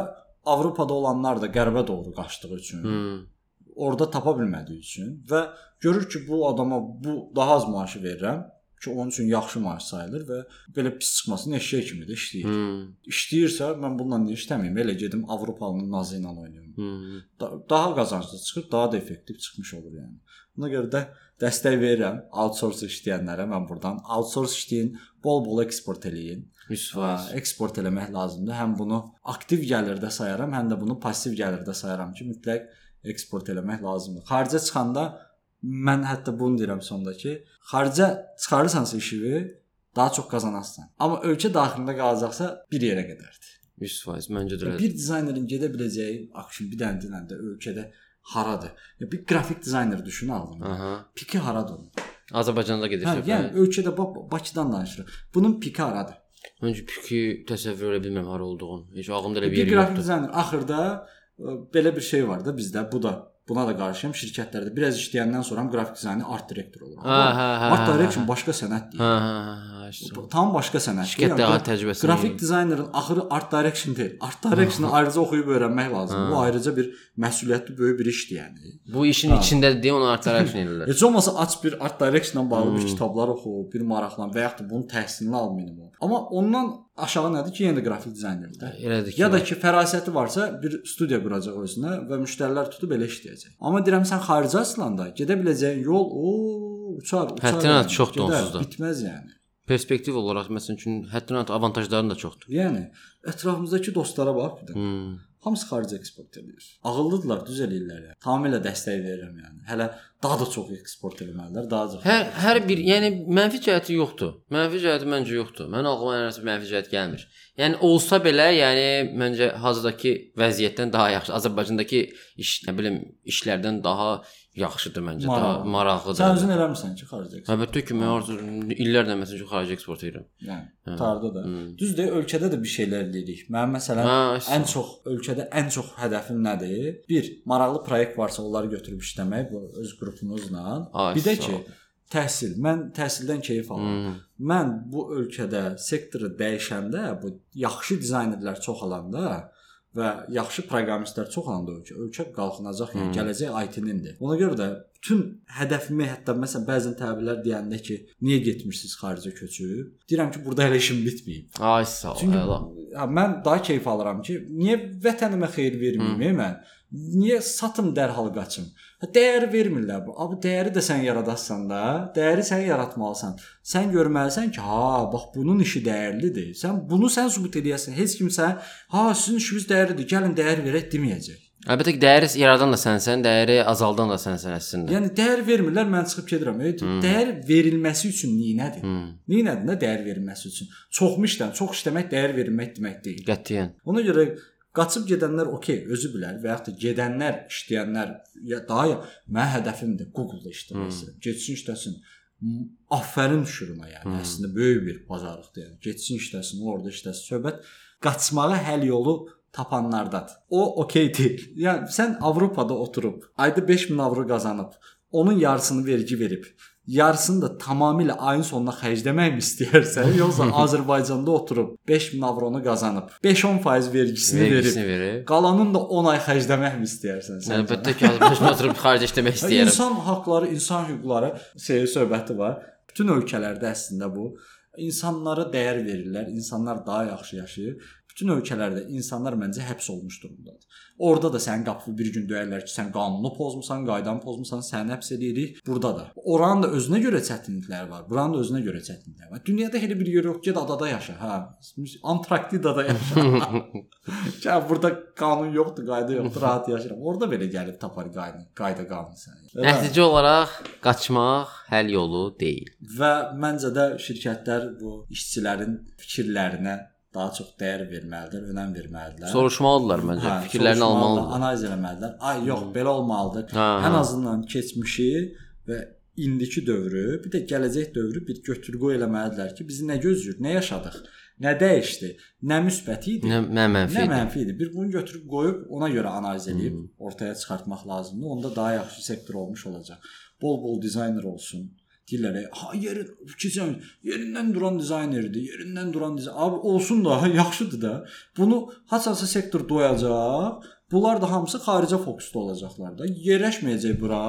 Avropada olanlar da qərbə doğru qaçdığı üçün Hmm. orada tapa bilmədiyi üçün və görür ki, bu adama bu daha az maaşı verirəm ki, onun üçün yaxşı maaş sayılır və belə pis çıxmasın eşşək kimi də işləyir. Hmm. İşləyirsə mən bununla niyə işləməyim? Elə gedim Avropalının nazı ilə oynayım. Hmm. Da daha qazanclı çıxır, daha da effektiv çıxmış olur yəni. Buna görə də dəstək verirəm outsource işləyənlərə mən burdan. Outsource işləyin, bol-bol eksport eləyin. 100%. Ha, eksport eləmək lazımdır. Həm bunu aktiv gəlirdə sayaram, həm də bunu passiv gəlirdə sayaram ki, mütləq eksport eləmək lazımdır. Xaricə çıxanda mən hətta bunu deyirəm sonda ki, xaricə çıxarırsansa işini daha çox qazanarsan. Amma ölkə daxilində qalacaqsa bir yerə qədərdir. 100% məncə də bir dizaynerin gedə biləcəyi action bir dənə diləndə ölkədə haradır? Ya bir qrafik dizayner düşün ağlına. Piki haradır? Azərbaycanda Hə, gedirsən. yəni ölkədə bax Bakıdan danışırıq. Bunun piki haradır? Məncə piki təsəvvür edə bilmirəm hara olduğunu. Heç ağlımda elə bir Bir yer qrafik yoxdur. dizayner axırda ə, belə bir şey var da bizdə. Bu da buna da qarşıyam şirkətlərdə. Biraz işləyəndən sonra qrafik dizayner art direktor olur. Hə, hə, hə, Art direction başqa sənət deyil. Hə, hə, hə, Bu Tam başqa sənət. Şirkət daha təcrübəsi. Qrafik dizaynerin axırı art direction deyil. Art directionu ayrıca oxuyub öyrənmək lazımdır. Bu ayrıca bir məsuliyyətli böyük bir işdir yəni. Bu işin Ha. içindədir deyə onu art direction edirlər. Heç olmasa aç bir art direction-la bağlı Hmm. bir kitablar oxu, bir maraqlan və yaxud da bunun təhsilini al minimum. Amma ondan aşağı nədir ki, yenə də qrafik dizaynerdir. Elədir ki. Ya da ki, fərasəti varsa bir studiya quracaq özünə və müştərilər tutub elə işləyəcək. Amma deyirəm sən xaricə aslanda gedə biləcəyin yol o uçar, uçar. Həddindən çoxdur gedər, onsuz da. Bitməz yəni. Perspektiv olaraq məsəl üçün həddindən artıq avantajları da çoxdur. Yəni ətrafımızdakı dostlara bax bir də. Hmm. Hamısı xarici eksport edir. Ağıllıdırlar, düz eləyirlər yəni. Tamamilə dəstək verirəm yəni. Hələ daha da çox eksport etməlilər, daha çox. Hər hər bir, yəni mənfi cəhəti yoxdur. Mənfi cəhəti məncə yoxdur. Mən ağlıma hər hansı bir mənfi cəhət gəlmir. Yəni olsa belə, yəni məncə hazırdakı vəziyyətdən daha yaxşı. Azərbaycandakı iş, nə bilim, işlərdən daha yaxşıdır məncə. Daha Maraqlı. maraqlıdır. Sən özün eləmirsən ki, xarici eksport. Əlbəttə ki, mən artıq illərlə məsəl üçün xarici eksport edirəm. Yəni Hə. tarda da. Hmm. Düzdür, ölkədə də bir şeylər eləyirik. Mənim məsələn Hə, ən çox ölkədə ən çox hədəfim nədir? Bir, maraqlı proyekt varsa onları götürüb işləmək bu öz qrupumuzla. Ay, Bir də ki, təhsil. Mən təhsildən keyif alıram. Hmm. Mən bu ölkədə sektoru dəyişəndə, bu yaxşı dizaynerlər çoxalanda və yaxşı proqramistlər çoxalanda ölkə ölkə qalxınacaq, yəni Hmm. gələcək IT-nindir. Ona görə də bütün hədəfimi hətta məsələn bəzən təbillər deyəndə ki, niyə getmirsiniz xaricə köçüb? Deyirəm ki, burada hələ işim bitməyib. Ay sağ ol. Əla. ha, mən daha keyf alıram ki, niyə vətənimə xeyir verməyim mən? Niyə satım dərhal qaçım? Dəyər vermirlər bu. Abi dəyəri də sən yaradasan da, dəyəri sən yaratmalısan. Sən görməlisən ki, ha, bax bunun işi dəyərlidir. Sən bunu sən sübut edəsən. Heç kimsə, ha, sizin işiniz dəyərlidir, gəlin dəyər verək deməyəcək. Əlbəttə ki, dəyəri yaradan da sənsən, dəyəri azaldan da sənsən əslində. Yəni dəyər vermirlər, mən çıxıb gedirəm. E, dəyər verilməsi üçün nəyədir? Hmm. Nəyədir? Nə dəyər verilməsi üçün? Çoxmu işləm, çox işləmək dəyər verilmək demək deyil. Qətiyyən. Ona görə qaçıb gedənlər okey, özü bilər və yaxud da gedənlər, işləyənlər ya daha ya mənim hədəfimdir Google-da işləmək istəyirəm. Getsin işləsin. Afərin şuruna yəni. Hmm. Əslində böyük bir bazarlıqdır yəni. Getsin işləsin, orada işləsin. Söhbət qaçmağa həll yolu tapanlardadır. O okey deyil. Yəni sən Avropada oturub ayda 5000 avro qazanıb, onun yarısını vergi verib, yarısını da tamamilə ayın sonuna xərcləmək mi istəyirsən, yoxsa Azərbaycanda oturub 5000 avronu qazanıb, 5-10% vergisini, Vergisini verib, verib. qalanını da 10 ay xərcləmək mi istəyirsən sən? Əlbəttə ki, Azərbaycanda oturub xaric işləmək istəyirəm. İnsan haqqları, insan hüquqları şey söhbəti var. Bütün ölkələrdə əslində bu insanlara dəyər verirlər, insanlar daha yaxşı yaşayır. Bütün ölkələrdə insanlar məncə həbs olmuş durumdadır. Orada da sənin qapını bir gün döyərlər ki, sən qanunu pozmusan, qaydanı pozmusan, səni həbs edirik. Burada da. Oranın da özünə görə çətinlikləri var. Buranın da özünə görə çətinlikləri var. Dünyada elə bir yer yox ki, adada yaşa, hə. Antarktidada yaşa. Ya burada qanun yoxdur, qayda yoxdur, rahat yaşayıram. Orada belə gəlib tapar qayda, qayda qanun səni. Nəticə olaraq qaçmaq həll yolu deyil. Və məncə də şirkətlər bu işçilərin fikirlərinə daha çox dəyər verməlidir, önəm verməlidirlər. Soruşmalıdırlar məncə. Fikirlərini soruşmalılar, almalıdırlar. analiz etməlidirlər. Ay yox, belə olmalıdır. Hə, Ən hə. azından keçmişi və indiki dövrü, bir də gələcək dövrü bir götür-qoy eləməlidirlər ki, bizi nə gözləyir, nə yaşadıq, nə dəyişdi, nə müsbət idi, Nə, nə mənfi. nə idi. mənfi idi. Bir bunu götürüb qoyub ona görə analiz edib Hmm. ortaya çıxartmaq lazımdır. Onda daha yaxşı sektor olmuş olacaq. Bol-bol dizayner olsun. Deyirlər, ha yerin keçən yerindən duran dizaynerdir, yerindən duran dizayn. Abi olsun da, yaxşıdır da. Bunu haçansa sektor doyacaq. Bunlar da hamısı xaricə fokusda olacaqlar da. Yerləşməyəcək bura.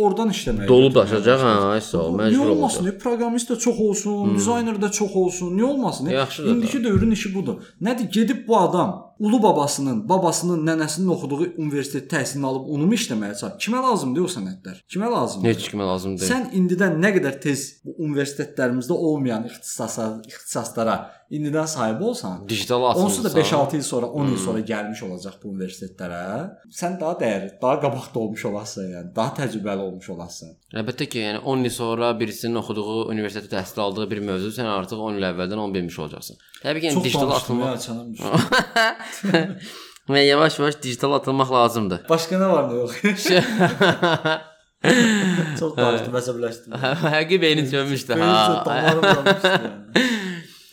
Oradan işləməyə. Dolu götürməyə daşacaq sağ ol, Niyə məcbur olmasın? olacaq. E, Proqramist də çox olsun, Hmm. dizayner də çox olsun. Niyə olmasın? Yaxşıdır. İndiki dövrün işi budur. Nədir? Gedib bu adam ulu babasının, babasının, nənəsinin oxuduğu universitet təhsilini alıb onu mu işləməyə çalışır? Kimə lazımdır o sənədlər? Kimə lazımdır? Heç kimə lazım deyil. Sən indidən nə qədər tez bu universitetlərimizdə olmayan ixtisasa, ixtisaslara indidən sahib olsan, digital onsuz da atılırsan. 5-6 il sonra, 10 il Hmm. sonra gəlmiş olacaq bu universitetlərə. Sən daha dəyərli, daha qabaqda olmuş olarsan, yəni daha təcrübəli olmuş olarsan. Əlbəttə ki, yəni 10 il sonra birisinin oxuduğu universitetdə təhsil aldığı bir mövzu sən artıq 10 il əvvəldən onu bilmiş olacaqsan. Təbii ki, yəni Çox digital danışdım və yavaş-yavaş digital atılmaq lazımdır. Başqa nə var nə yox? Çox danışdım, əsəbləşdim. Həqiqi beynin sönmüşdü Benim ha. yəni.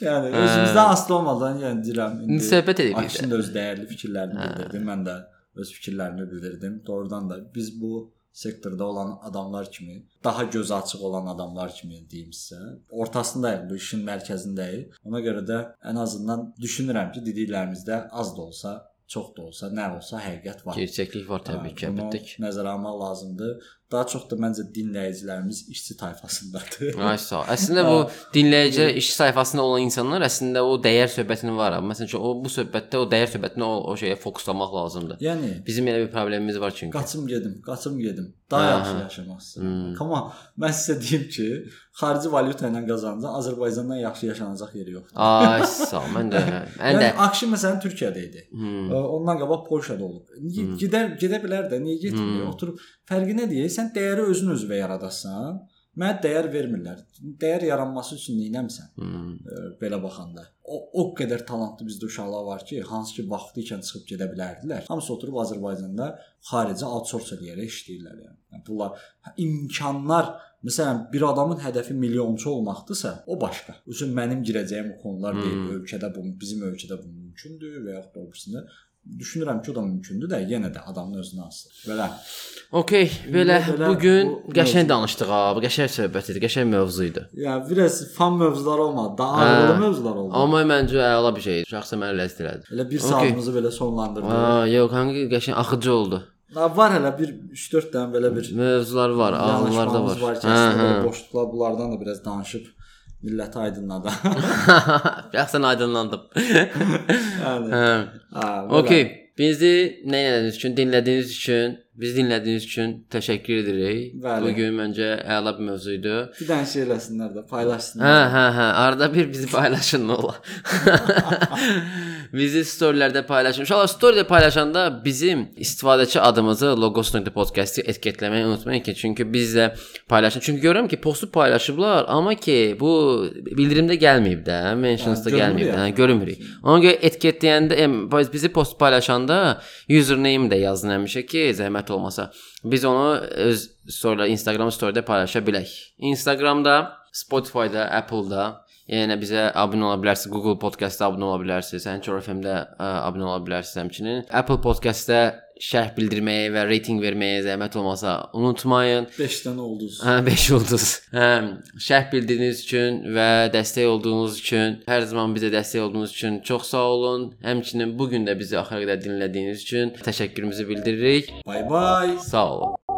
Yəni özümüzdən asılı olmadan yəni deyirəm İndi söhbət edirik. Akşin də öz dəyərli fikirlərini bildirdi. Mən də öz fikirlərimi bildirdim. Doğrudan da biz bu sektorda olan adamlar kimi, daha gözü açıq olan adamlar kimi deyim sizə, ortasındayıq, bu işin mərkəzindəyik. Ona görə də ən azından düşünürəm ki, dediklərimizdə az da olsa, çox da olsa, nə olsa həqiqət var. Gerçəklik var təbii ki, Hə, bunu əlbəttə ki. Nəzərə almaq lazımdır. Daha çox da məncə dinləyicilərimiz işçi tayfasındadır. Ay sağ. Əslində bu dinləyicilər iş sayfasında olan insanlar əslində o dəyər söhbətinin var. Məsələn üçün o bu söhbətdə o dəyər söhbətinə o, o şeyə fokuslamaq lazımdır. yəni Bizim elə bir problemimiz var çünki. qaçım gedim, qaçım gedim. Daha Hə, yaxşı yaşamaq istəyirəm. Hmm. Amma mən sizə deyim ki, xarici valyuta ilə qazanacaq Azərbaycandan yaxşı yaşanacaq yeri yoxdur. Ay sağ. Mən də mən Yəni də Akşin məsələn Türkiyədə idi. hmm. Ondan qabaq Polşada olub. Niyə Hmm. gedər gedə bilər də, niyə getmir? Hmm. Oturub fərqi nə deyir? Sən dəyəri özün özünə yaradasan. Mənə dəyər vermirlər. Dəyər yaranması üçün nə etmisən? hmm. belə baxanda. O o qədər talantlı bizdə uşaqlar var ki, hansı ki vaxtı ikən çıxıb gedə bilərdilər. Hamısı oturub Azərbaycanda xaricə outsource eləyərək işləyirlər yəni. yəni bunlar imkanlar Məsələn, bir adamın hədəfi milyonçu olmaqdırsa, o başqa. Üçün mənim girəcəyim o konular deyil. Hmm. Ölkədə bu, bizim ölkədə bu mümkündür və yaxud da obrisində düşünürəm ki, o da mümkündür də, yenə də adamın özünə asılıdır. Belə. Okay, belə belə bu gün qəşəng danışdıq ha. Bu qəşəng söhbət idi, qəşəng mövzu idi. Ya biraz fan mövzular olmadı, daha Hə. ağırlı mövzular oldu. Amma məncə əla bir şey idi. Şəxsən mənə ləzzət elədi. Elə bir Okey. saatımızı belə sonlandırdıq. Aa, yox, hangi qəşəng axıcı oldu. Ha, var hələ bir 3-4 dənə belə bir Mövzular var, ağıllar da yanlışmamız var. var Hə, hə. boşluqlar bunlardan da biraz danışıb milləti aydınladı. Şəxsən aydınlandım. yəni, Hə. Okay. Bizi nə etdiyiniz üçün, dinlədiyiniz üçün, bizi dinlədiyiniz üçün təşəkkür edirik. Bəli. Bu gün məncə əla bir mövzu idi. Bir dənə şey eləsinlər də, paylaşsınlar. Hə, hə, hə. Arada bir bizi paylaşın nə olar. bizi storylərdə paylaşın. İnşallah storydə paylaşanda bizim istifadəçi adımızı logos.podcast-i etiketləməyi unutmayın ki, çünki biz də paylaşın. Çünki görürəm ki, postu paylaşıblar, amma ki, bu bildirimdə gəlməyib də, mentions-da Hə, görünmür gəlməyib də, yəni. hə, görünmürük. Ona görə etiketləyəndə, em, biz- bizi post paylaşanda username də yazın həmişə ki, zəhmət olmasa. Biz onu öz story, Instagram story-də paylaşa bilək. Instagramda, Spotify-da, Apple-da Yəni bizə abunə ola bilərsiniz, Google Podcast-da abunə ola bilərsiniz, Anchor FM-də abunə ola bilərsiniz həmçinin. Apple Podcast-da şərh bildirməyi və reytinq verməyi zəhmət olmasa unutmayın. 5 dənə ulduz. Hə, 5 ulduz. Hə, şərh bildirdiyiniz üçün və dəstək olduğunuz üçün, hər zaman bizə dəstək olduğunuz üçün çox sağ olun. Həmçinin bu gün də bizi axıra qədər dinlədiyiniz üçün təşəkkürümüzü bildiririk. Bay bay. Sağ olun.